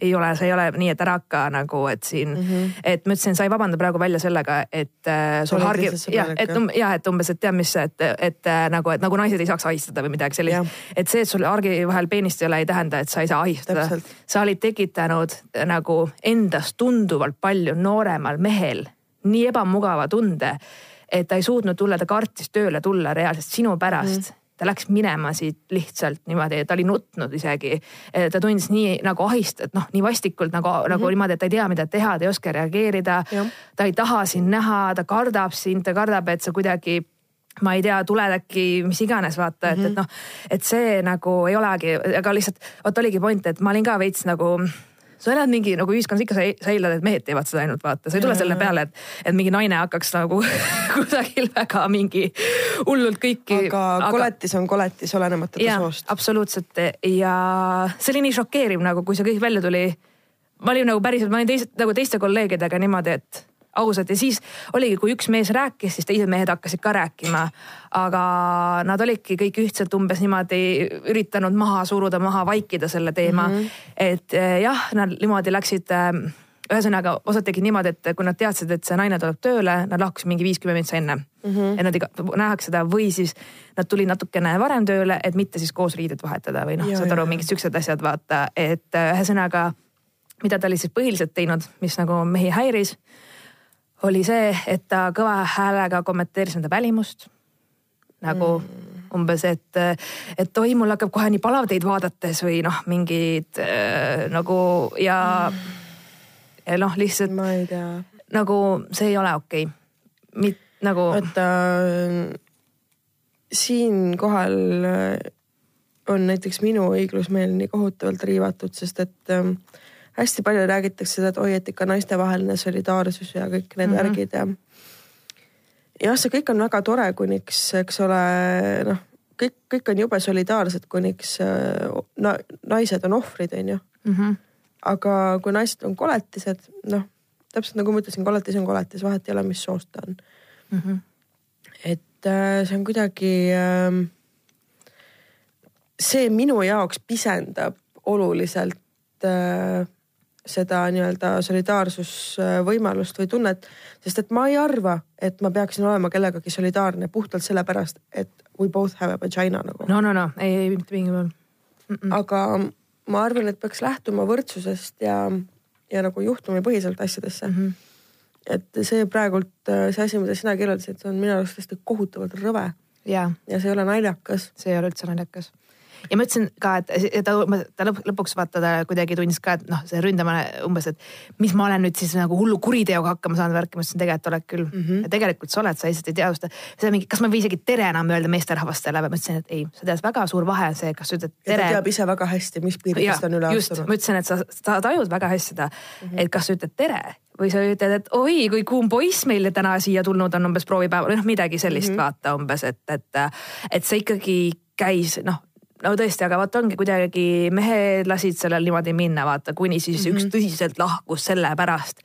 ei ole, see ei ole nii, et ära hakka nagu, et siin mm, -hmm. et ma ütlesin, sa ei vabanda praegu välja sellega, et äh, sul hargi, jah, et um, jah, et umbes, et tead, mis, et, et äh, nagu, et nagu naised ei saaks ahistada või midagi sellist. et see, et sul argi vahel peenist ei ole, ei tähenda, et sa ei saa ahistada. sa olid tekitanud äh, nagu endast tunduvalt palju nooremal mehel nii ebamugava tunde, et ta ei suutnud tulla, ta kartis tööle tulla reaalselt sinu pärast mm ta läks minema siit lihtsalt niimoodi, ta oli nutnud isegi. ta tundis nii nagu ahistat, noh nii vastikult nagu mm, -hmm. nagu niimoodi, et ta ei tea, mida teha, ta ei oska reageerida. ta ei taha sind näha, ta kardab sind, ta kardab, et sa kuidagi ma ei tea, tuled äkki mis iganes vaata mm, -hmm. et, et mhm. noh, et see nagu ei olegi, aga lihtsalt vot oligi point, et ma olin ka veits nagu sa elad mingi nagu ühiskonnas ikka sa, sa eeldad, et mehed teevad seda ainult vaata, sa ei tule selle peale, et, et mingi naine hakkaks nagu <laughs> kusagil väga mingi hullult kõiki. aga koletis on koletis, olenemata ta soost. absoluutselt ja see oli nii šokeeriv nagu, kui see kõik välja tuli. ma olin nagu päriselt, ma olin teist, nagu teiste kolleegidega niimoodi, et ausalt ja siis oligi, kui üks mees rääkis, siis teised mehed hakkasid ka rääkima. aga nad olidki kõik ühtselt umbes niimoodi üritanud maha suruda, maha vaikida selle teema mm. -hmm. et eh, jah, nad niimoodi läksid eh, ühesõnaga osad tegid niimoodi, et kui nad teadsid, et see naine tuleb tööle, nad lahkusid mingi viiskümmend minutit enne mm. -hmm. et nad iga, nähakse seda või siis nad tulid natukene varem tööle, et mitte siis koos riided vahetada või noh, saad aru, mingid siuksed asjad vaata, et eh, ühesõnaga mida ta oli siis põhiliselt teinud, mis nagu mehi häiris oli see, et ta kõva häälega kommenteeris nende välimust. nagu mm. umbes, et, et oi, mul hakkab kohe nii palav teid vaadates või noh, mingid äh, nagu ja mm., ja noh, lihtsalt. ma ei tea. nagu see ei ole okei okay.. nagu. vaata siinkohal on näiteks minu õiglusmeel nii kohutavalt riivatud, sest et ähm, hästi palju räägitakse seda, et oi, et ikka naiste-vaheline solidaarsus ja kõik need mm -hmm. värgid ja. jah, see kõik on väga tore, kuniks, eks ole, noh, kõik, kõik on jube solidaarsed, kuniks na, naised on ohvrid, on ju mm. -hmm. aga kui naised on koletised, noh, täpselt nagu ma ütlesin, koletis on koletis, vahet ei ole, mis soost ta on mm. -hmm. et äh, see on kuidagi äh, see minu jaoks pisendab oluliselt äh, seda nii-öelda solidaarsusvõimalust või tunnet, sest et ma ei arva, et ma peaksin olema kellegagi solidaarne puhtalt sellepärast, et we both have a vagina nagu. no, no, no ei, ei mitte mingil juhul. aga ma arvan, et peaks lähtuma võrdsusest ja, ja nagu juhtumipõhiselt asjadesse mm. -hmm. et see praegult, see asi, mida sina kirjeldasid, see on minu arust tõesti kohutavalt rõve. ja see ei ole naljakas. see ei ole üldse naljakas ja ma ütlesin ka, et ta, ta lõpuks vaata ta kuidagi tundis ka, et noh, see ründamine umbes, et mis ma olen nüüd siis nagu hullu kuriteoga hakkama saanud värki, ma ütlesin tegelikult oled küll mm. -hmm. ja tegelikult sa oled, sa lihtsalt ei teadvusta. seda mingi, kas ma ei või isegi tere enam öelda meesterahvastele või ma ütlesin, et ei, sa tead, väga suur vahe on see, kas sa ütled tere. ta teab ise väga hästi, mis piiridest on üle astunud. ma ütlesin, et sa, sa tajud väga hästi seda mm, -hmm. et kas sa ütled tere või sa ütled, et oi, kui kuum poiss meile täna siia tulnud on umbes proovipäeval, noh midagi sellist mm -hmm. vaata umbes, et, et, et see ikkagi käis noh no tõesti, aga vot ongi kuidagi mehed lasid sellel niimoodi minna, vaata, kuni siis mm -hmm. üks tõsiselt lahkus selle pärast.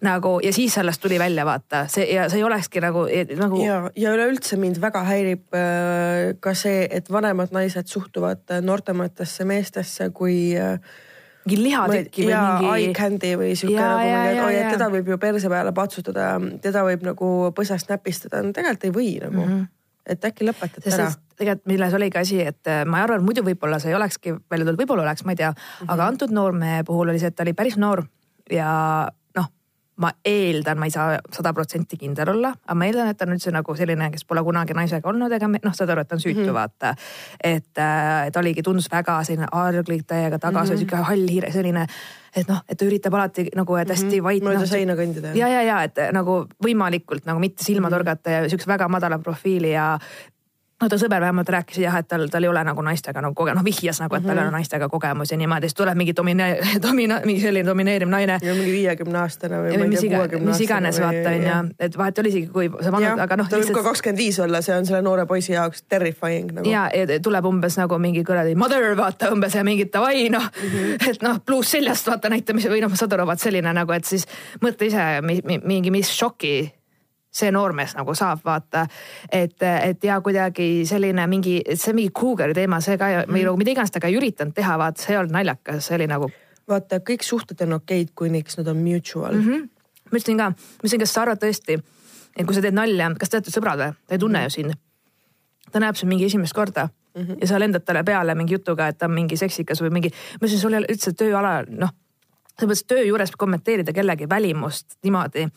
nagu ja siis sellest tuli välja vaata see ja see ei olekski nagu, nagu. ja, ja üleüldse mind väga häirib äh, ka see, et vanemad naised suhtuvad noortematesse meestesse kui äh, mingi lihatükki või mingi. eye candy või sihuke nagu mingi, et oi, et teda võib ju perse peale patsutada, teda võib nagu põsast näpistada, no tegelikult ei või nagu mm. -hmm et äkki lõpetad ära. tegelikult milles oligi asi, et äh, ma arvan, muidu võib-olla see ei olekski välja tulnud, võib-olla oleks, ma ei tea mm, -hmm. aga antud noormehe puhul oli see, et ta oli päris noor ja ma eeldan, ma ei saa sada protsenti kindel olla, aga ma eeldan, et ta on üldse nagu selline, kes pole kunagi naisega olnud ega noh, saad aru, et ta on süütu mm, -hmm. vaata. et äh, ta oligi, tundus väga selline arglik täiega tagasi mm, -hmm. sihuke hall hiire, selline et noh, et ta üritab alati nagu, et hästi mm -hmm. vait. mööda no, seina kõndida. ja, ja, ja et nagu võimalikult nagu mitte silma mm -hmm. torgata ja siukse väga madala profiili ja no ta sõber vähemalt rääkis jah, et tal, tal ei ole nagu naistega nagu kogemus, noh vihjas nagu, et tal ei ole mhm. naistega kogemusi niimoodi, siis tuleb mingi domine-, <laughs> domina-, mingi selline domineeriv naine. ja mingi viiekümne aastane või ma ei tea, kuuekümne aastane. mis iganes vaata onju, et vahet oli isegi, kui sa vanad, aga noh. ta võib ka kakskümmend viis olla, see on selle noore poisi jaoks terrifying nagu. ja, ja tuleb umbes nagu mingi kuradi mother vaata umbes ja mingi davai noh mm, -hmm. et noh, pluus seljast vaata näitamise või noh, saad aru, vaat selline nagu, et siis mõtle ise mingi, mis šoki see noormees nagu saab vaata. et, et ja kuidagi selline mingi, see mingi Cougari teema, see ka või nagu mida iganes ta ka ei üritanud teha, vaata, see ei olnud naljakas, see oli nagu. vaata, kõik suhted on okeid, kuniks nad on mutual mm. -hmm. ma ütlesin ka, ma ütlesin, kas sa arvad tõesti, et kui sa teed nalja, kas te olete sõbrad või? ta ei tunne mm -hmm. ju sind. ta näeb sind mingi esimest korda mm -hmm. ja sa lendad talle peale mingi jutuga, et ta on mingi seksikas või mingi, ma ütlesin, sul ei ole üldse tööala, noh, selles mõttes töö juures kommenteerida kellegi välimust niimoodi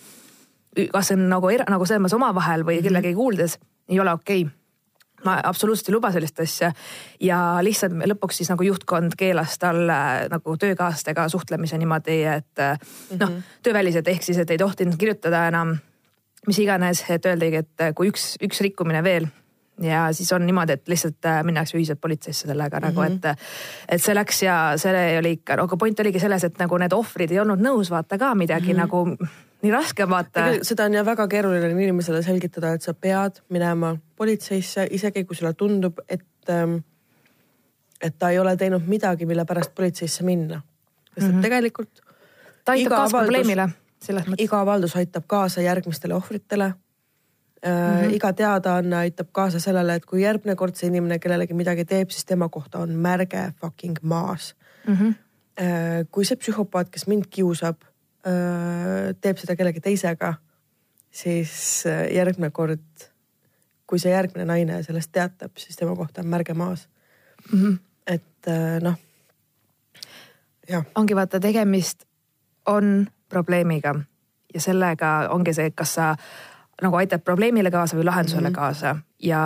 kas see on nagu, nagu selles mõttes omavahel või mhm. kellegi kuuldes, ei ole okei okay ma absoluutselt ei luba sellist asja ja lihtsalt lõpuks siis nagu juhtkond keelas talle nagu töökaaslastega suhtlemise niimoodi, et mm -hmm. noh, tööväliselt ehk siis, et ei tohtinud kirjutada enam mis iganes, et öeldigi, et kui üks, üks rikkumine veel ja siis on niimoodi, et lihtsalt äh, minnakse ühiselt politseisse sellega mm -hmm. nagu, mhm. et, et see läks ja see oli ikka, aga point oligi selles, et nagu need ohvrid ei olnud nõus vaata ka midagi mm -hmm. nagu nii raske vaata. seda on ju väga keeruline inimesele selgitada, et sa pead minema politseisse, isegi kui sulle tundub, et, ähm, et ta ei ole teinud midagi, mille pärast politseisse minna. sest et mm -hmm. tegelikult. ta aitab kaasa probleemile selles mõttes. iga avaldus aitab kaasa järgmistele ohvritele mm. -hmm. iga teadaanne aitab kaasa sellele, et kui järgmine kord see inimene kellelegi midagi teeb, siis tema kohta on märge fucking maas mm. -hmm. kui see psühhopaat, kes mind kiusab teeb seda kellegi teisega, siis järgmine kord, kui see järgmine naine sellest teatab, siis tema kohta on märge maas mm. -hmm. et noh, jah. ongi vaata, tegemist on probleemiga ja sellega ongi see, kas sa nagu aitab probleemile kaasa või lahendusele mm -hmm. kaasa ja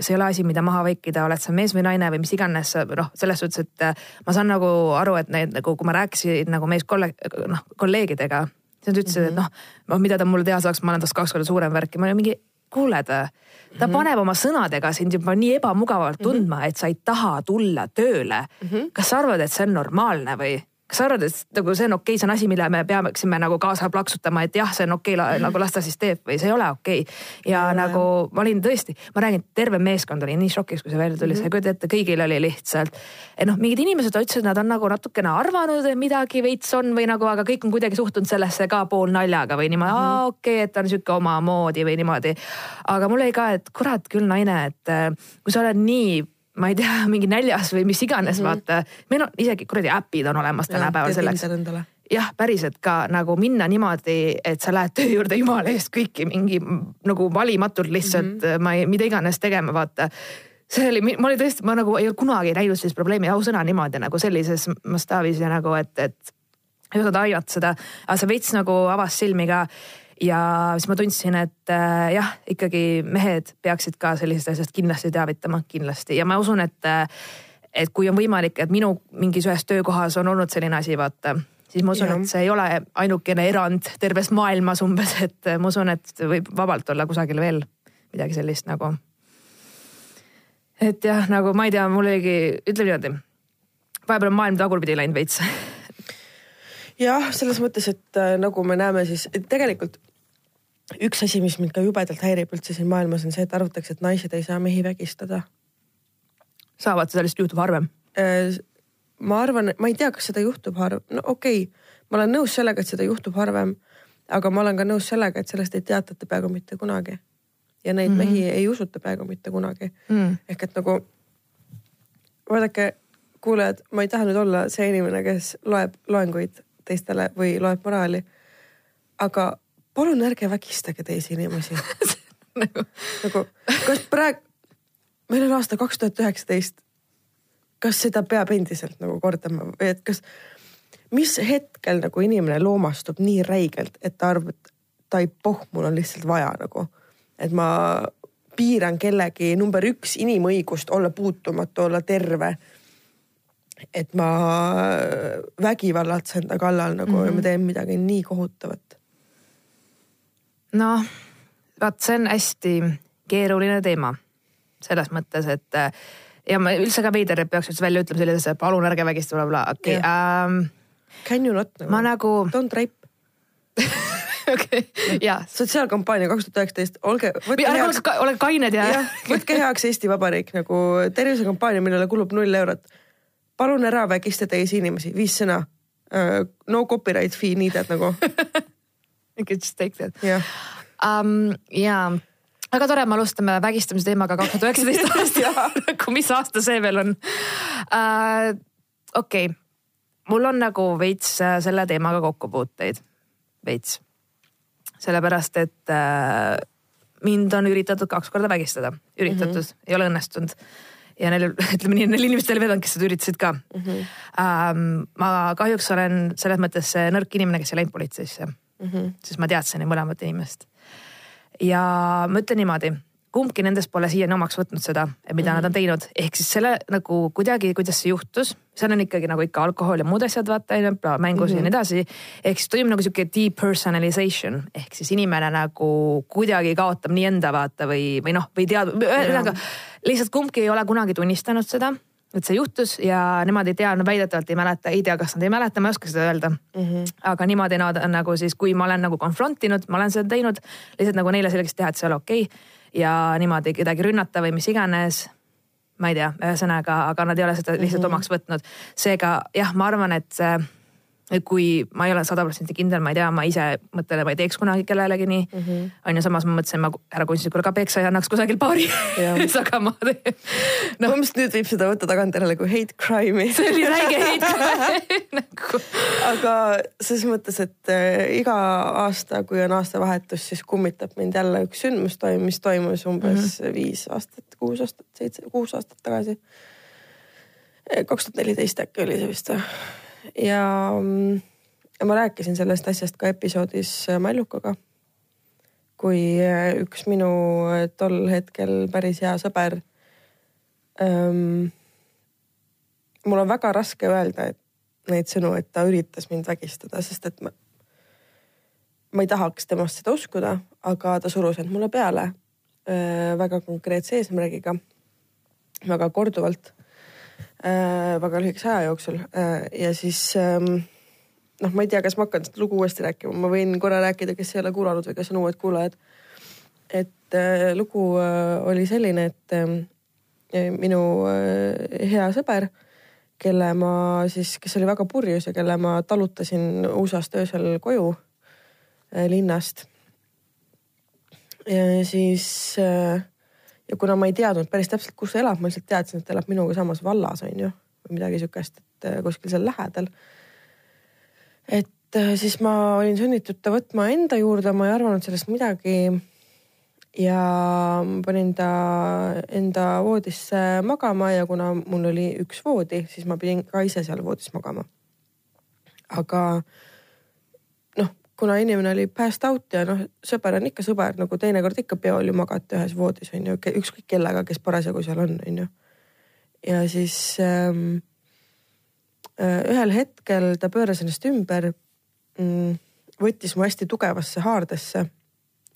see ei ole asi, mida maha vaikida, oled sa mees või naine või mis iganes, noh, selles suhtes, et äh, ma saan nagu aru, et need nagu, kui ma rääkisin nagu meeskolleeg-, noh kolleegidega, siis nad ütlesid mm, -hmm. et mhm. noh, noh, mida ta mulle teha saaks, ma olen tast kaks korda suurem värk ja ma olin mingi kuuled ta mm -hmm. paneb oma sõnadega sind juba nii ebamugavalt mhm. tundma mm, -hmm. et sa ei taha tulla tööle mm. -hmm. kas sa arvad, et see on normaalne või? Kas sa arvad, et nagu see on okei okay,, see on asi, mille me peaksime nagu kaasa plaksutama, et jah, see on okei okay,, nagu las ta siis teeb või see ei ole okei okay.. ja mm -hmm. nagu ma olin tõesti, ma räägin, terve meeskond oli nii šokis, kui see välja tuli mm, -hmm. sa ei kujuta ette, kõigil oli lihtsalt. et noh, mingid inimesed ütlesid, nad on nagu natukene arvanud, et midagi veits on või nagu, aga kõik on kuidagi suhtunud sellesse ka poolnaljaga või niimoodi mm -hmm., aa okei okay,, et ta on sihuke omamoodi või niimoodi. aga mul oli ka, et kurat küll naine, et äh, kui sa oled nii ma ei tea, <laughs> mingi näljas või mis iganes mm, -hmm. vaata. meil on isegi kuradi äpid on olemas tänapäeval selleks. jah, päriselt ka nagu minna niimoodi, et sa lähed töö juurde jumala eest kõiki mingi nagu valimatult lihtsalt mm -hmm. ma ei, mida iganes tegema, vaata see oli, ma olin tõesti, ma nagu ei olnud kunagi näinud sellist probleemi, ausõna niimoodi nagu sellises mastaabis ja nagu, et, et ei osanud aimata seda, aga see veits nagu avas silmi ka ja siis ma tundsin, et äh, jah, ikkagi mehed peaksid ka sellisest asjast kindlasti teavitama, kindlasti. Ja ma usun, et, äh, et kui on võimalik, et minu mingis ühes töökohas on olnud selline asi, vaata siis ma usun, et see ei ole ainukene erand terves maailmas umbes, et ma usun, et võib vabalt olla kusagil veel midagi sellist nagu. et jah, nagu ma ei tea, mul oligi, ütleme niimoodi, vahepeal on maailm tagurpidi läinud veits. Jah, selles mõttes, et äh, nagu me näeme, siis tegelikult üks asi, mis mind ka jubedalt häirib üldse siin maailmas, on see, et arvatakse, et naised ei saa mehi vägistada. saavad, seda lihtsalt juhtub harvem äh,? ma arvan, ma ei tea, kas seda juhtub harv-, no okei okay., ma olen nõus sellega, et seda juhtub harvem. aga ma olen ka nõus sellega, et sellest ei teatata peaaegu mitte kunagi. ja neid mm -hmm. mehi ei usuta peaaegu mitte kunagi mm.. ehk et nagu vaadake, kuulajad, ma ei taha nüüd olla see inimene, kes loeb loenguid teistele või loeb moraali. aga palun ärge vägistage teisi inimesi <laughs> nagu, nagu, kas praegu, meil on aasta kaks tuhat üheksateist. kas seda peab endiselt nagu kordama või et kas, mis hetkel nagu inimene loomastub nii räigelt, et ta arvab, et tai poh, mul on lihtsalt vaja nagu, et ma piiran kellegi number üks inimõigust olla puutumatu, olla terve et ma vägivallatsen ta kallal nagu mm -hmm. ja ma mhm. teen midagi nii kohutavat noh, vaat see on hästi keeruline teema selles mõttes, et äh, ja ma üldse ka veider, et peaks üldse välja ütlema sellise asja, palun ärge vägistage, okei okay, ähm,. Can you not nagu? ma nagu. Don't rape <laughs> okei okay., ja. sotsiaalkampaania kaks tuhat üheksateist, olge. heaks... olge kained ja, ja. võtke heaks Eesti Vabariik nagu tervisekampaania, millele kulub null eurot. palun ära vägista teisi inimesi, viis sõna uh,. no copyright fee needed nagu <laughs> <laughs> You could just take that yeah.. Um, ja väga tore, me alustame vägistamise teemaga kaks tuhat üheksateist <laughs> aastal nagu mis aasta see veel on uh,? okei okay., mul on nagu veits äh, selle teemaga kokkupuuteid, veits. sellepärast, et uh, mind on üritatud kaks korda vägistada, üritatud mm, -hmm. ei ole õnnestunud ja neil, <laughs> ütleme nii, neil inimestel veel on, kes seda üritasid ka mm. -hmm. Um, ma kahjuks olen selles mõttes nõrk inimene, kes ei läinud politseisse mm. -hmm. sest ma teadsin neid mõlemat inimest. ja ma ütlen niimoodi, kumbki nendest pole siiani omaks võtnud seda, mida mm -hmm. nad on teinud, ehk siis selle nagu kuidagi, kuidas see juhtus, seal on ikkagi nagu ikka alkohol ja muud asjad, vaata mängus mm -hmm. ja nii edasi. ehk siis toimub nagu sihuke depersonalization ehk siis inimene nagu kuidagi kaotab nii enda vaata või, või noh, või tead, ühesõnaga lihtsalt kumbki ei ole kunagi tunnistanud seda et see juhtus ja nemad ei tea, no väidetavalt ei mäleta, ei tea, kas nad ei mäleta, ma ei oska seda öelda mm. -hmm. aga niimoodi nad on nagu siis, kui ma olen nagu confront inud, ma olen seda teinud, lihtsalt nagu neile selgeks teha, et see ei ole okei okay. ja niimoodi kedagi rünnata või mis iganes. ma ei tea, ühesõnaga, aga nad ei ole seda lihtsalt mm -hmm. omaks võtnud. seega jah, ma arvan, et kui ma ei ole sada protsenti kindel, ma ei tea, ma ise mõtlen, et ma ei teeks kunagi kellelegi nii mm. -hmm. on ju, samas ma mõtlesin, ma härra kunstnikule ka peksa ei annaks kusagil paari aga ma teen no.. meelest nüüd võib seda võtta tagantjärele kui hate crime'i <laughs> see oli räige hate crime <laughs> nagu. aga selles mõttes, et äh, iga aasta, kui on aastavahetus, siis kummitab mind jälle üks sündmus, mis toimus umbes mm -hmm. viis aastat, kuus aastat, seitse, kuus aastat tagasi. kaks tuhat neliteist äkki oli see vist või? Ja, ja ma rääkisin sellest asjast ka episoodis Mallukaga. kui äh, üks minu äh, tol hetkel päris hea sõber ähm,. mul on väga raske öelda, et neid sõnu, et ta üritas mind vägistada, sest et ma, ma ei tahaks temast seda uskuda, aga ta surus end mulle peale. äh, väga konkreetse eesmärgiga, väga korduvalt äh,, väga lühikese aja jooksul äh, ja siis ähm, noh, ma ei tea, kas ma hakkan seda lugu uuesti rääkima, ma võin korra rääkida, kes ei ole kuulanud või kes on uued kuulajad. et äh, lugu äh, oli selline, et äh, minu äh, hea sõber, kelle ma siis, kes oli väga purjus ja kelle ma talutasin USA-st öösel koju äh, linnast. ja siis äh, ja kuna ma ei teadnud päris täpselt, kus ta elab, ma lihtsalt teadsin, et ta elab minuga samas vallas, on ju, või midagi sihukest, et äh, kuskil seal lähedal et äh, siis ma olin sunnitud ta võtma enda juurde, ma ei arvanud sellest midagi. ja ma panin ta enda voodisse magama ja kuna mul oli üks voodi, siis ma pidin ka ise seal voodis magama. aga noh, kuna inimene oli passed out ja noh, sõber on ikka sõber, nagu teinekord ikka peol ju magate ühes voodis on ju, ükskõik kellega, kes parasjagu seal on, on ju. ja siis ähm, Äh, ühel hetkel ta pööras ennast ümber, mm, võttis mu hästi tugevasse haardesse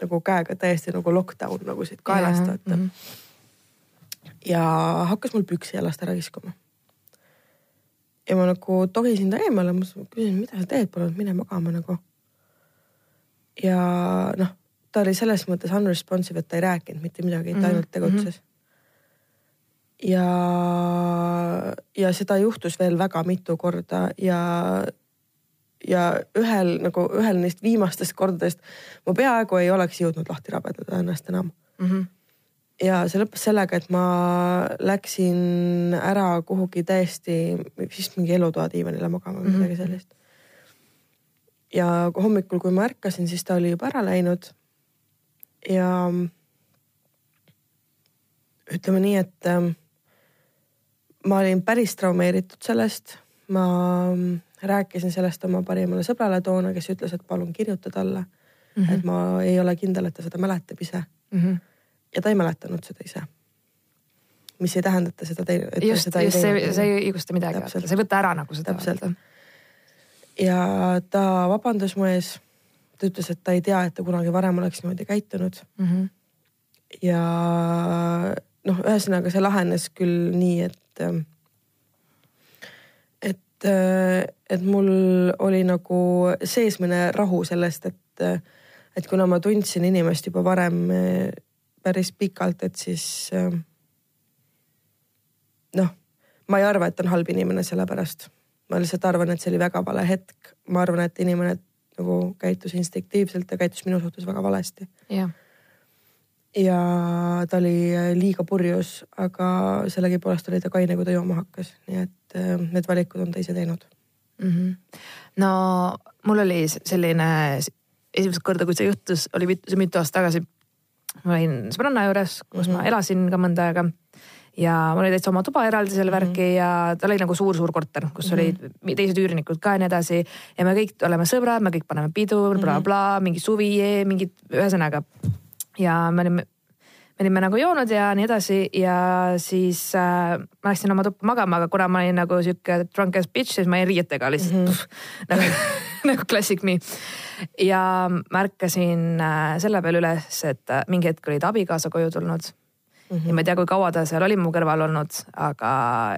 nagu käega täiesti nagu lockdown nagu siit kaelast vaata mm. -hmm. ja hakkas mul püksi jalast ära kiskuma. ja ma nagu tohisin ta eemale, ma küsin, mida sa teed, palun mine magama nagu. Ja noh, ta oli selles mõttes unresponsive, et ta ei rääkinud mitte midagi, ta ainult mhm, tegutses mm. -hmm ja, ja seda juhtus veel väga mitu korda ja, ja ühel nagu ühel neist viimastest kordadest ma peaaegu ei oleks jõudnud lahti rabedada ennast enam mm. -hmm. ja see lõppes sellega, et ma läksin ära kuhugi täiesti vist mingi elutoa diivanile magama või mm -hmm. midagi sellist. Ja hommikul, kui ma ärkasin, siis ta oli juba ära läinud. ja ütleme nii, et ähm, ma olin päris traumeeritud sellest, ma rääkisin sellest oma parimale sõbrale toona, kes ütles, et palun kirjuta talle mm. -hmm. et ma ei ole kindel, et ta seda mäletab ise mm. -hmm. ja ta ei mäletanud seda ise. mis ei tähenda, et ta seda teinud. just, just see, see ei õigusta midagi, see ei võta ära nagu seda. täpselt. Ja ta vabandas mu ees. ta ütles, et ta ei tea, et ta kunagi varem oleks niimoodi käitunud mm. -hmm. ja noh, ühesõnaga see lahenes küll nii, et et, et, et mul oli nagu seesmine rahu sellest, et, et kuna ma tundsin inimest juba varem päris pikalt, et siis noh, ma ei arva, et ta on halb inimene sellepärast. Ma lihtsalt arvan, et see oli väga vale hetk. ma arvan, et inimene nagu käitus instinktiivselt ja käitus minu suhtes väga valesti. ja ta oli liiga purjus, aga sellegipoolest oli ta kaine, kui ta jooma hakkas, nii et äh, need valikud on ta ise teinud mm. -hmm. no mul oli selline esimest korda, kui see juhtus, oli see mitu aastat tagasi. ma olin sõbranna juures, kus mm -hmm. ma elasin ka mõnda aega ja mul oli täitsa oma tuba eraldi selle värki mm -hmm. ja tal oli nagu suur-suur korter, kus mm -hmm. olid teised üürnikud ka ja nii edasi. ja me kõik oleme sõbrad, me kõik paneme pidu bla,, blablabla, mhm. mingi suvi, mingid, ühesõnaga ja me olime, me olime nagu joonud ja nii edasi ja siis äh, ma läksin oma tuppa magama, aga kuna ma olin nagu sihuke drunk as bitch, siis ma jäin riietega lihtsalt mm -hmm. <laughs> nagu, nagu classic me. ja märkasin äh, selle peale üles, et äh, mingi hetk oli ta abikaasa koju tulnud Mm -hmm. ja ma ei tea, kui kaua ta seal oli mu kõrval olnud, aga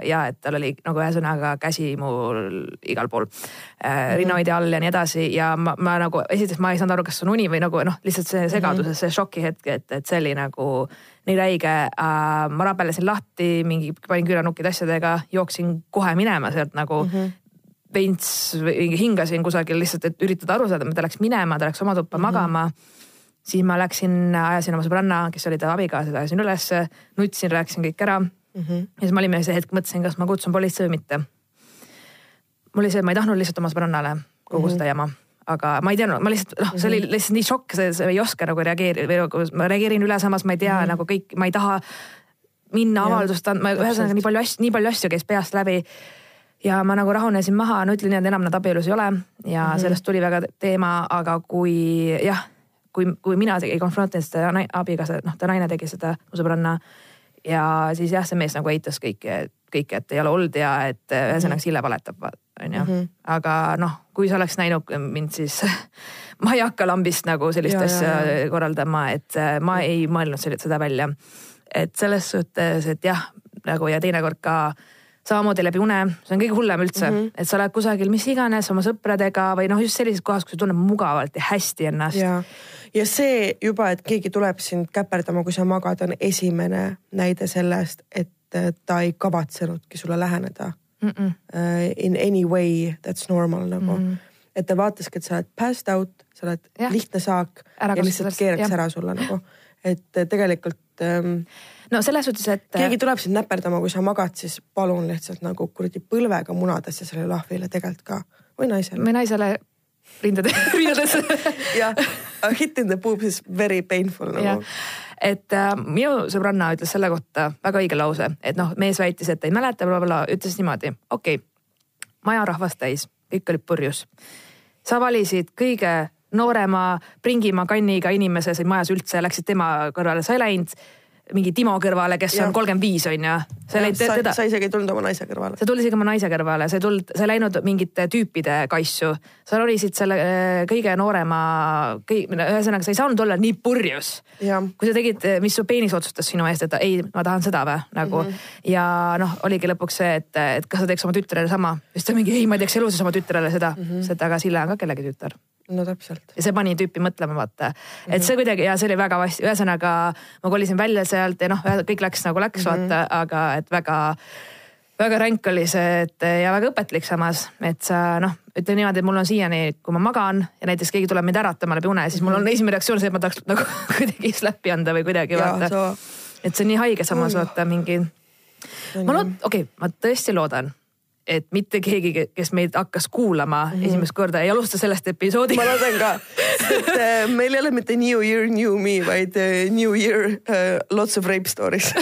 ja et tal oli nagu ühesõnaga käsi mul igal pool äh, -hmm. rinnahoidja all ja nii edasi ja ma, ma nagu esiteks ma ei saanud aru, kas on uni või nagu noh, lihtsalt see segadus ja mm -hmm. see šokihetk, et, et see oli nagu nii räige äh,. ma rabelesin lahti, mingi panin küünanukid asjadega, jooksin kohe minema sealt nagu mm. -hmm veits hingasin kusagil lihtsalt, et üritada aru saada, ta läks minema, ta läks oma tuppa mm -hmm. magama siis ma läksin, ajasin oma sõbranna, kes oli ta abikaasa, ajasin ülesse, nutsin, rääkisin kõik ära mm. -hmm. ja siis ma olin see hetk, mõtlesin, kas ma kutsun politsei või mitte. mul oli see, ma ei tahtnud lihtsalt oma sõbrannale kogu mm -hmm. seda jama aga ma ei teadnud, ma lihtsalt noh, see oli mhm. lihtsalt nii šokk, see ei oska nagu reageerida või nagu ma reageerin üle, samas ma ei tea mm -hmm. nagu kõik, ma ei taha minna avaldust andma, ühesõnaga nii palju asju, nii palju asju käis peast läbi. ja ma nagu rahunesin maha, no ütlen, et enam nad abielus ei ole ja mm -hmm. sellest tuli väga teema, aga kui jah, kui, kui mina ei konfrontinud seda abikaasa, noh, ta naine tegi seda, mu sõbranna. ja siis jah, see mees nagu eitas kõiki, et kõike, et ei ole olnud ja et ühesõnaga Sille valetab, onju. aga noh, kui sa oleks näinud mind, siis <laughs> ma ei hakka lambist nagu sellist Ja, ja, asja ja. korraldama, et äh, ma ei mõelnud seda välja. et selles suhtes, et jah, nagu ja teinekord ka samamoodi läbi une, see on kõige hullem üldse mm, -hmm. et sa oled kusagil mis iganes oma sõpradega või noh, just sellises kohas, kus sa tunned mugavalt ja hästi ennast. ja, ja see juba, et keegi tuleb sind käperdama, kui sa magad, on esimene näide sellest, et äh, ta ei kavatsenudki sulle läheneda Mm -mm. in any way that's normal nagu mm. -hmm. et ta vaataski, et sa oled passed out, sa oled ja. lihtne saak Ära ja lihtsalt keeraks jah. ära sulle nagu, et äh, tegelikult um, no selles suhtes, et keegi tuleb sind näperdama, kui sa magad, siis palun lihtsalt nagu kuradi põlvega munadesse sellele lahvile tegelikult ka või naisele. või naisele rindade, <laughs> rindades jah, hit in the boobs is very painful nagu., et äh, minu sõbranna ütles selle kohta väga õige lause, et noh, mees väitis, et ei mäleta bla, bla, bla, ütles niimoodi, okei okay,, maja rahvast täis, kõik olid purjus. sa valisid kõige noorema Pringimaa kanniga inimese siin majas üldse, läksid tema kõrvale, sa ei läinud mingi Timo kõrvale, kes Jah. on kolmkümmend viis on ju, sa ei läinud teda sa isegi ei tulnud oma naise kõrvale. sa tulid isegi oma naise kõrvale, sa ei tulnud, sa ei läinud mingite tüüpide kaisu. sa ronisid selle äh, kõige noorema, ühesõnaga sa ei saanud olla nii purjus. kui sa tegid, mis su peenis otsustas sinu eest, et ei, ma tahan seda või nagu mm. -hmm. ja noh, oligi lõpuks see, et, et kas sa teeks oma tütrele sama. siis ta mingi ei, ma ei teeks elu sees oma tütrele seda mm, -hmm. seda, aga Sille on ka kellegi tütar no täpselt. ja see pani tüüpi mõtlema, vaata. et see kuidagi ja see oli väga vasti, ühesõnaga ma kolisin välja sealt ja noh, kõik läks nagu läks mm, -hmm. vaata, aga et väga, väga ränk oli see, et ja väga õpetlik samas, et sa noh, ütleme niimoodi, et mul on siiani, kui ma magan ja näiteks keegi tuleb mind äratama läbi une, siis mul on esimene reaktsioon see, et ma tahaks nagu <laughs> kuidagi slappi anda või kuidagi ja vaata. et see on nii haige samas vaata mingi, ma lood-, okei okay,, ma tõesti loodan et mitte keegi, kes meid hakkas kuulama mm -hmm. esimest korda, ei alusta sellest episoodi ma loodan ka, et äh, meil ei ole mitte new year, new me, vaid äh, new year uh, lots of rape stories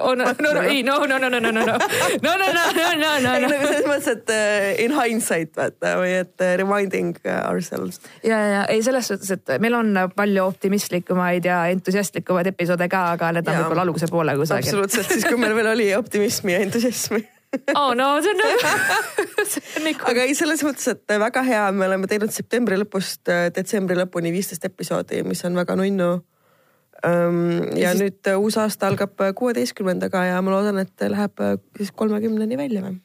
oh, no, no, no, ei, no, no, no, no, no, no, no, no, no, no, no, no, no, ei nagu selles mõttes, et uh, in hindsight vaata või et uh, reminding uh, ourselves. ja, ja ei selles suhtes, et meil on palju optimistlikumaid ja entusiastlikumaid episoode ka, aga need on võib-olla alguse poole kusagil. absoluutselt, siis kui meil veel oli optimismi ja entusiasmi. <laughs> oh no see on nagu, <laughs> see on nagu. aga ei, selles mõttes, et väga hea, me oleme teinud septembri lõpust äh, detsembri lõpuni viisteist episoodi, mis on väga nunnu. ja siis- nüüd äh, uus aasta algab äh, kuueteistkümnendaga ja ma loodan, et läheb äh, siis kolmekümneni välja või?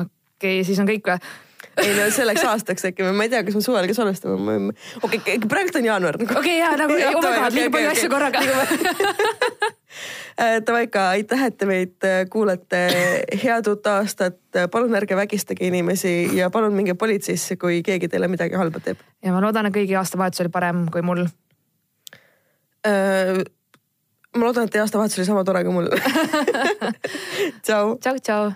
okei, siis on kõik või? Ei no selleks aastaks äkki, ma ei tea, kas me suvel ka salvestame, okei okay,, praegu on jaanuar nagu.. okei ja nagu oh my god, liiga palju asju korraga. Davai ka, aitäh, et te meid äh, kuulate, head uut aastat, palun ärge vägistage inimesi ja palun minge politseisse, kui keegi teile midagi halba teeb. ja ma loodan, et kõigi aastavahetus oli parem kui mul. ma loodan, et teie aastavahetus oli sama tore kui mul. <laughs> <laughs> tšau. tšau, tšau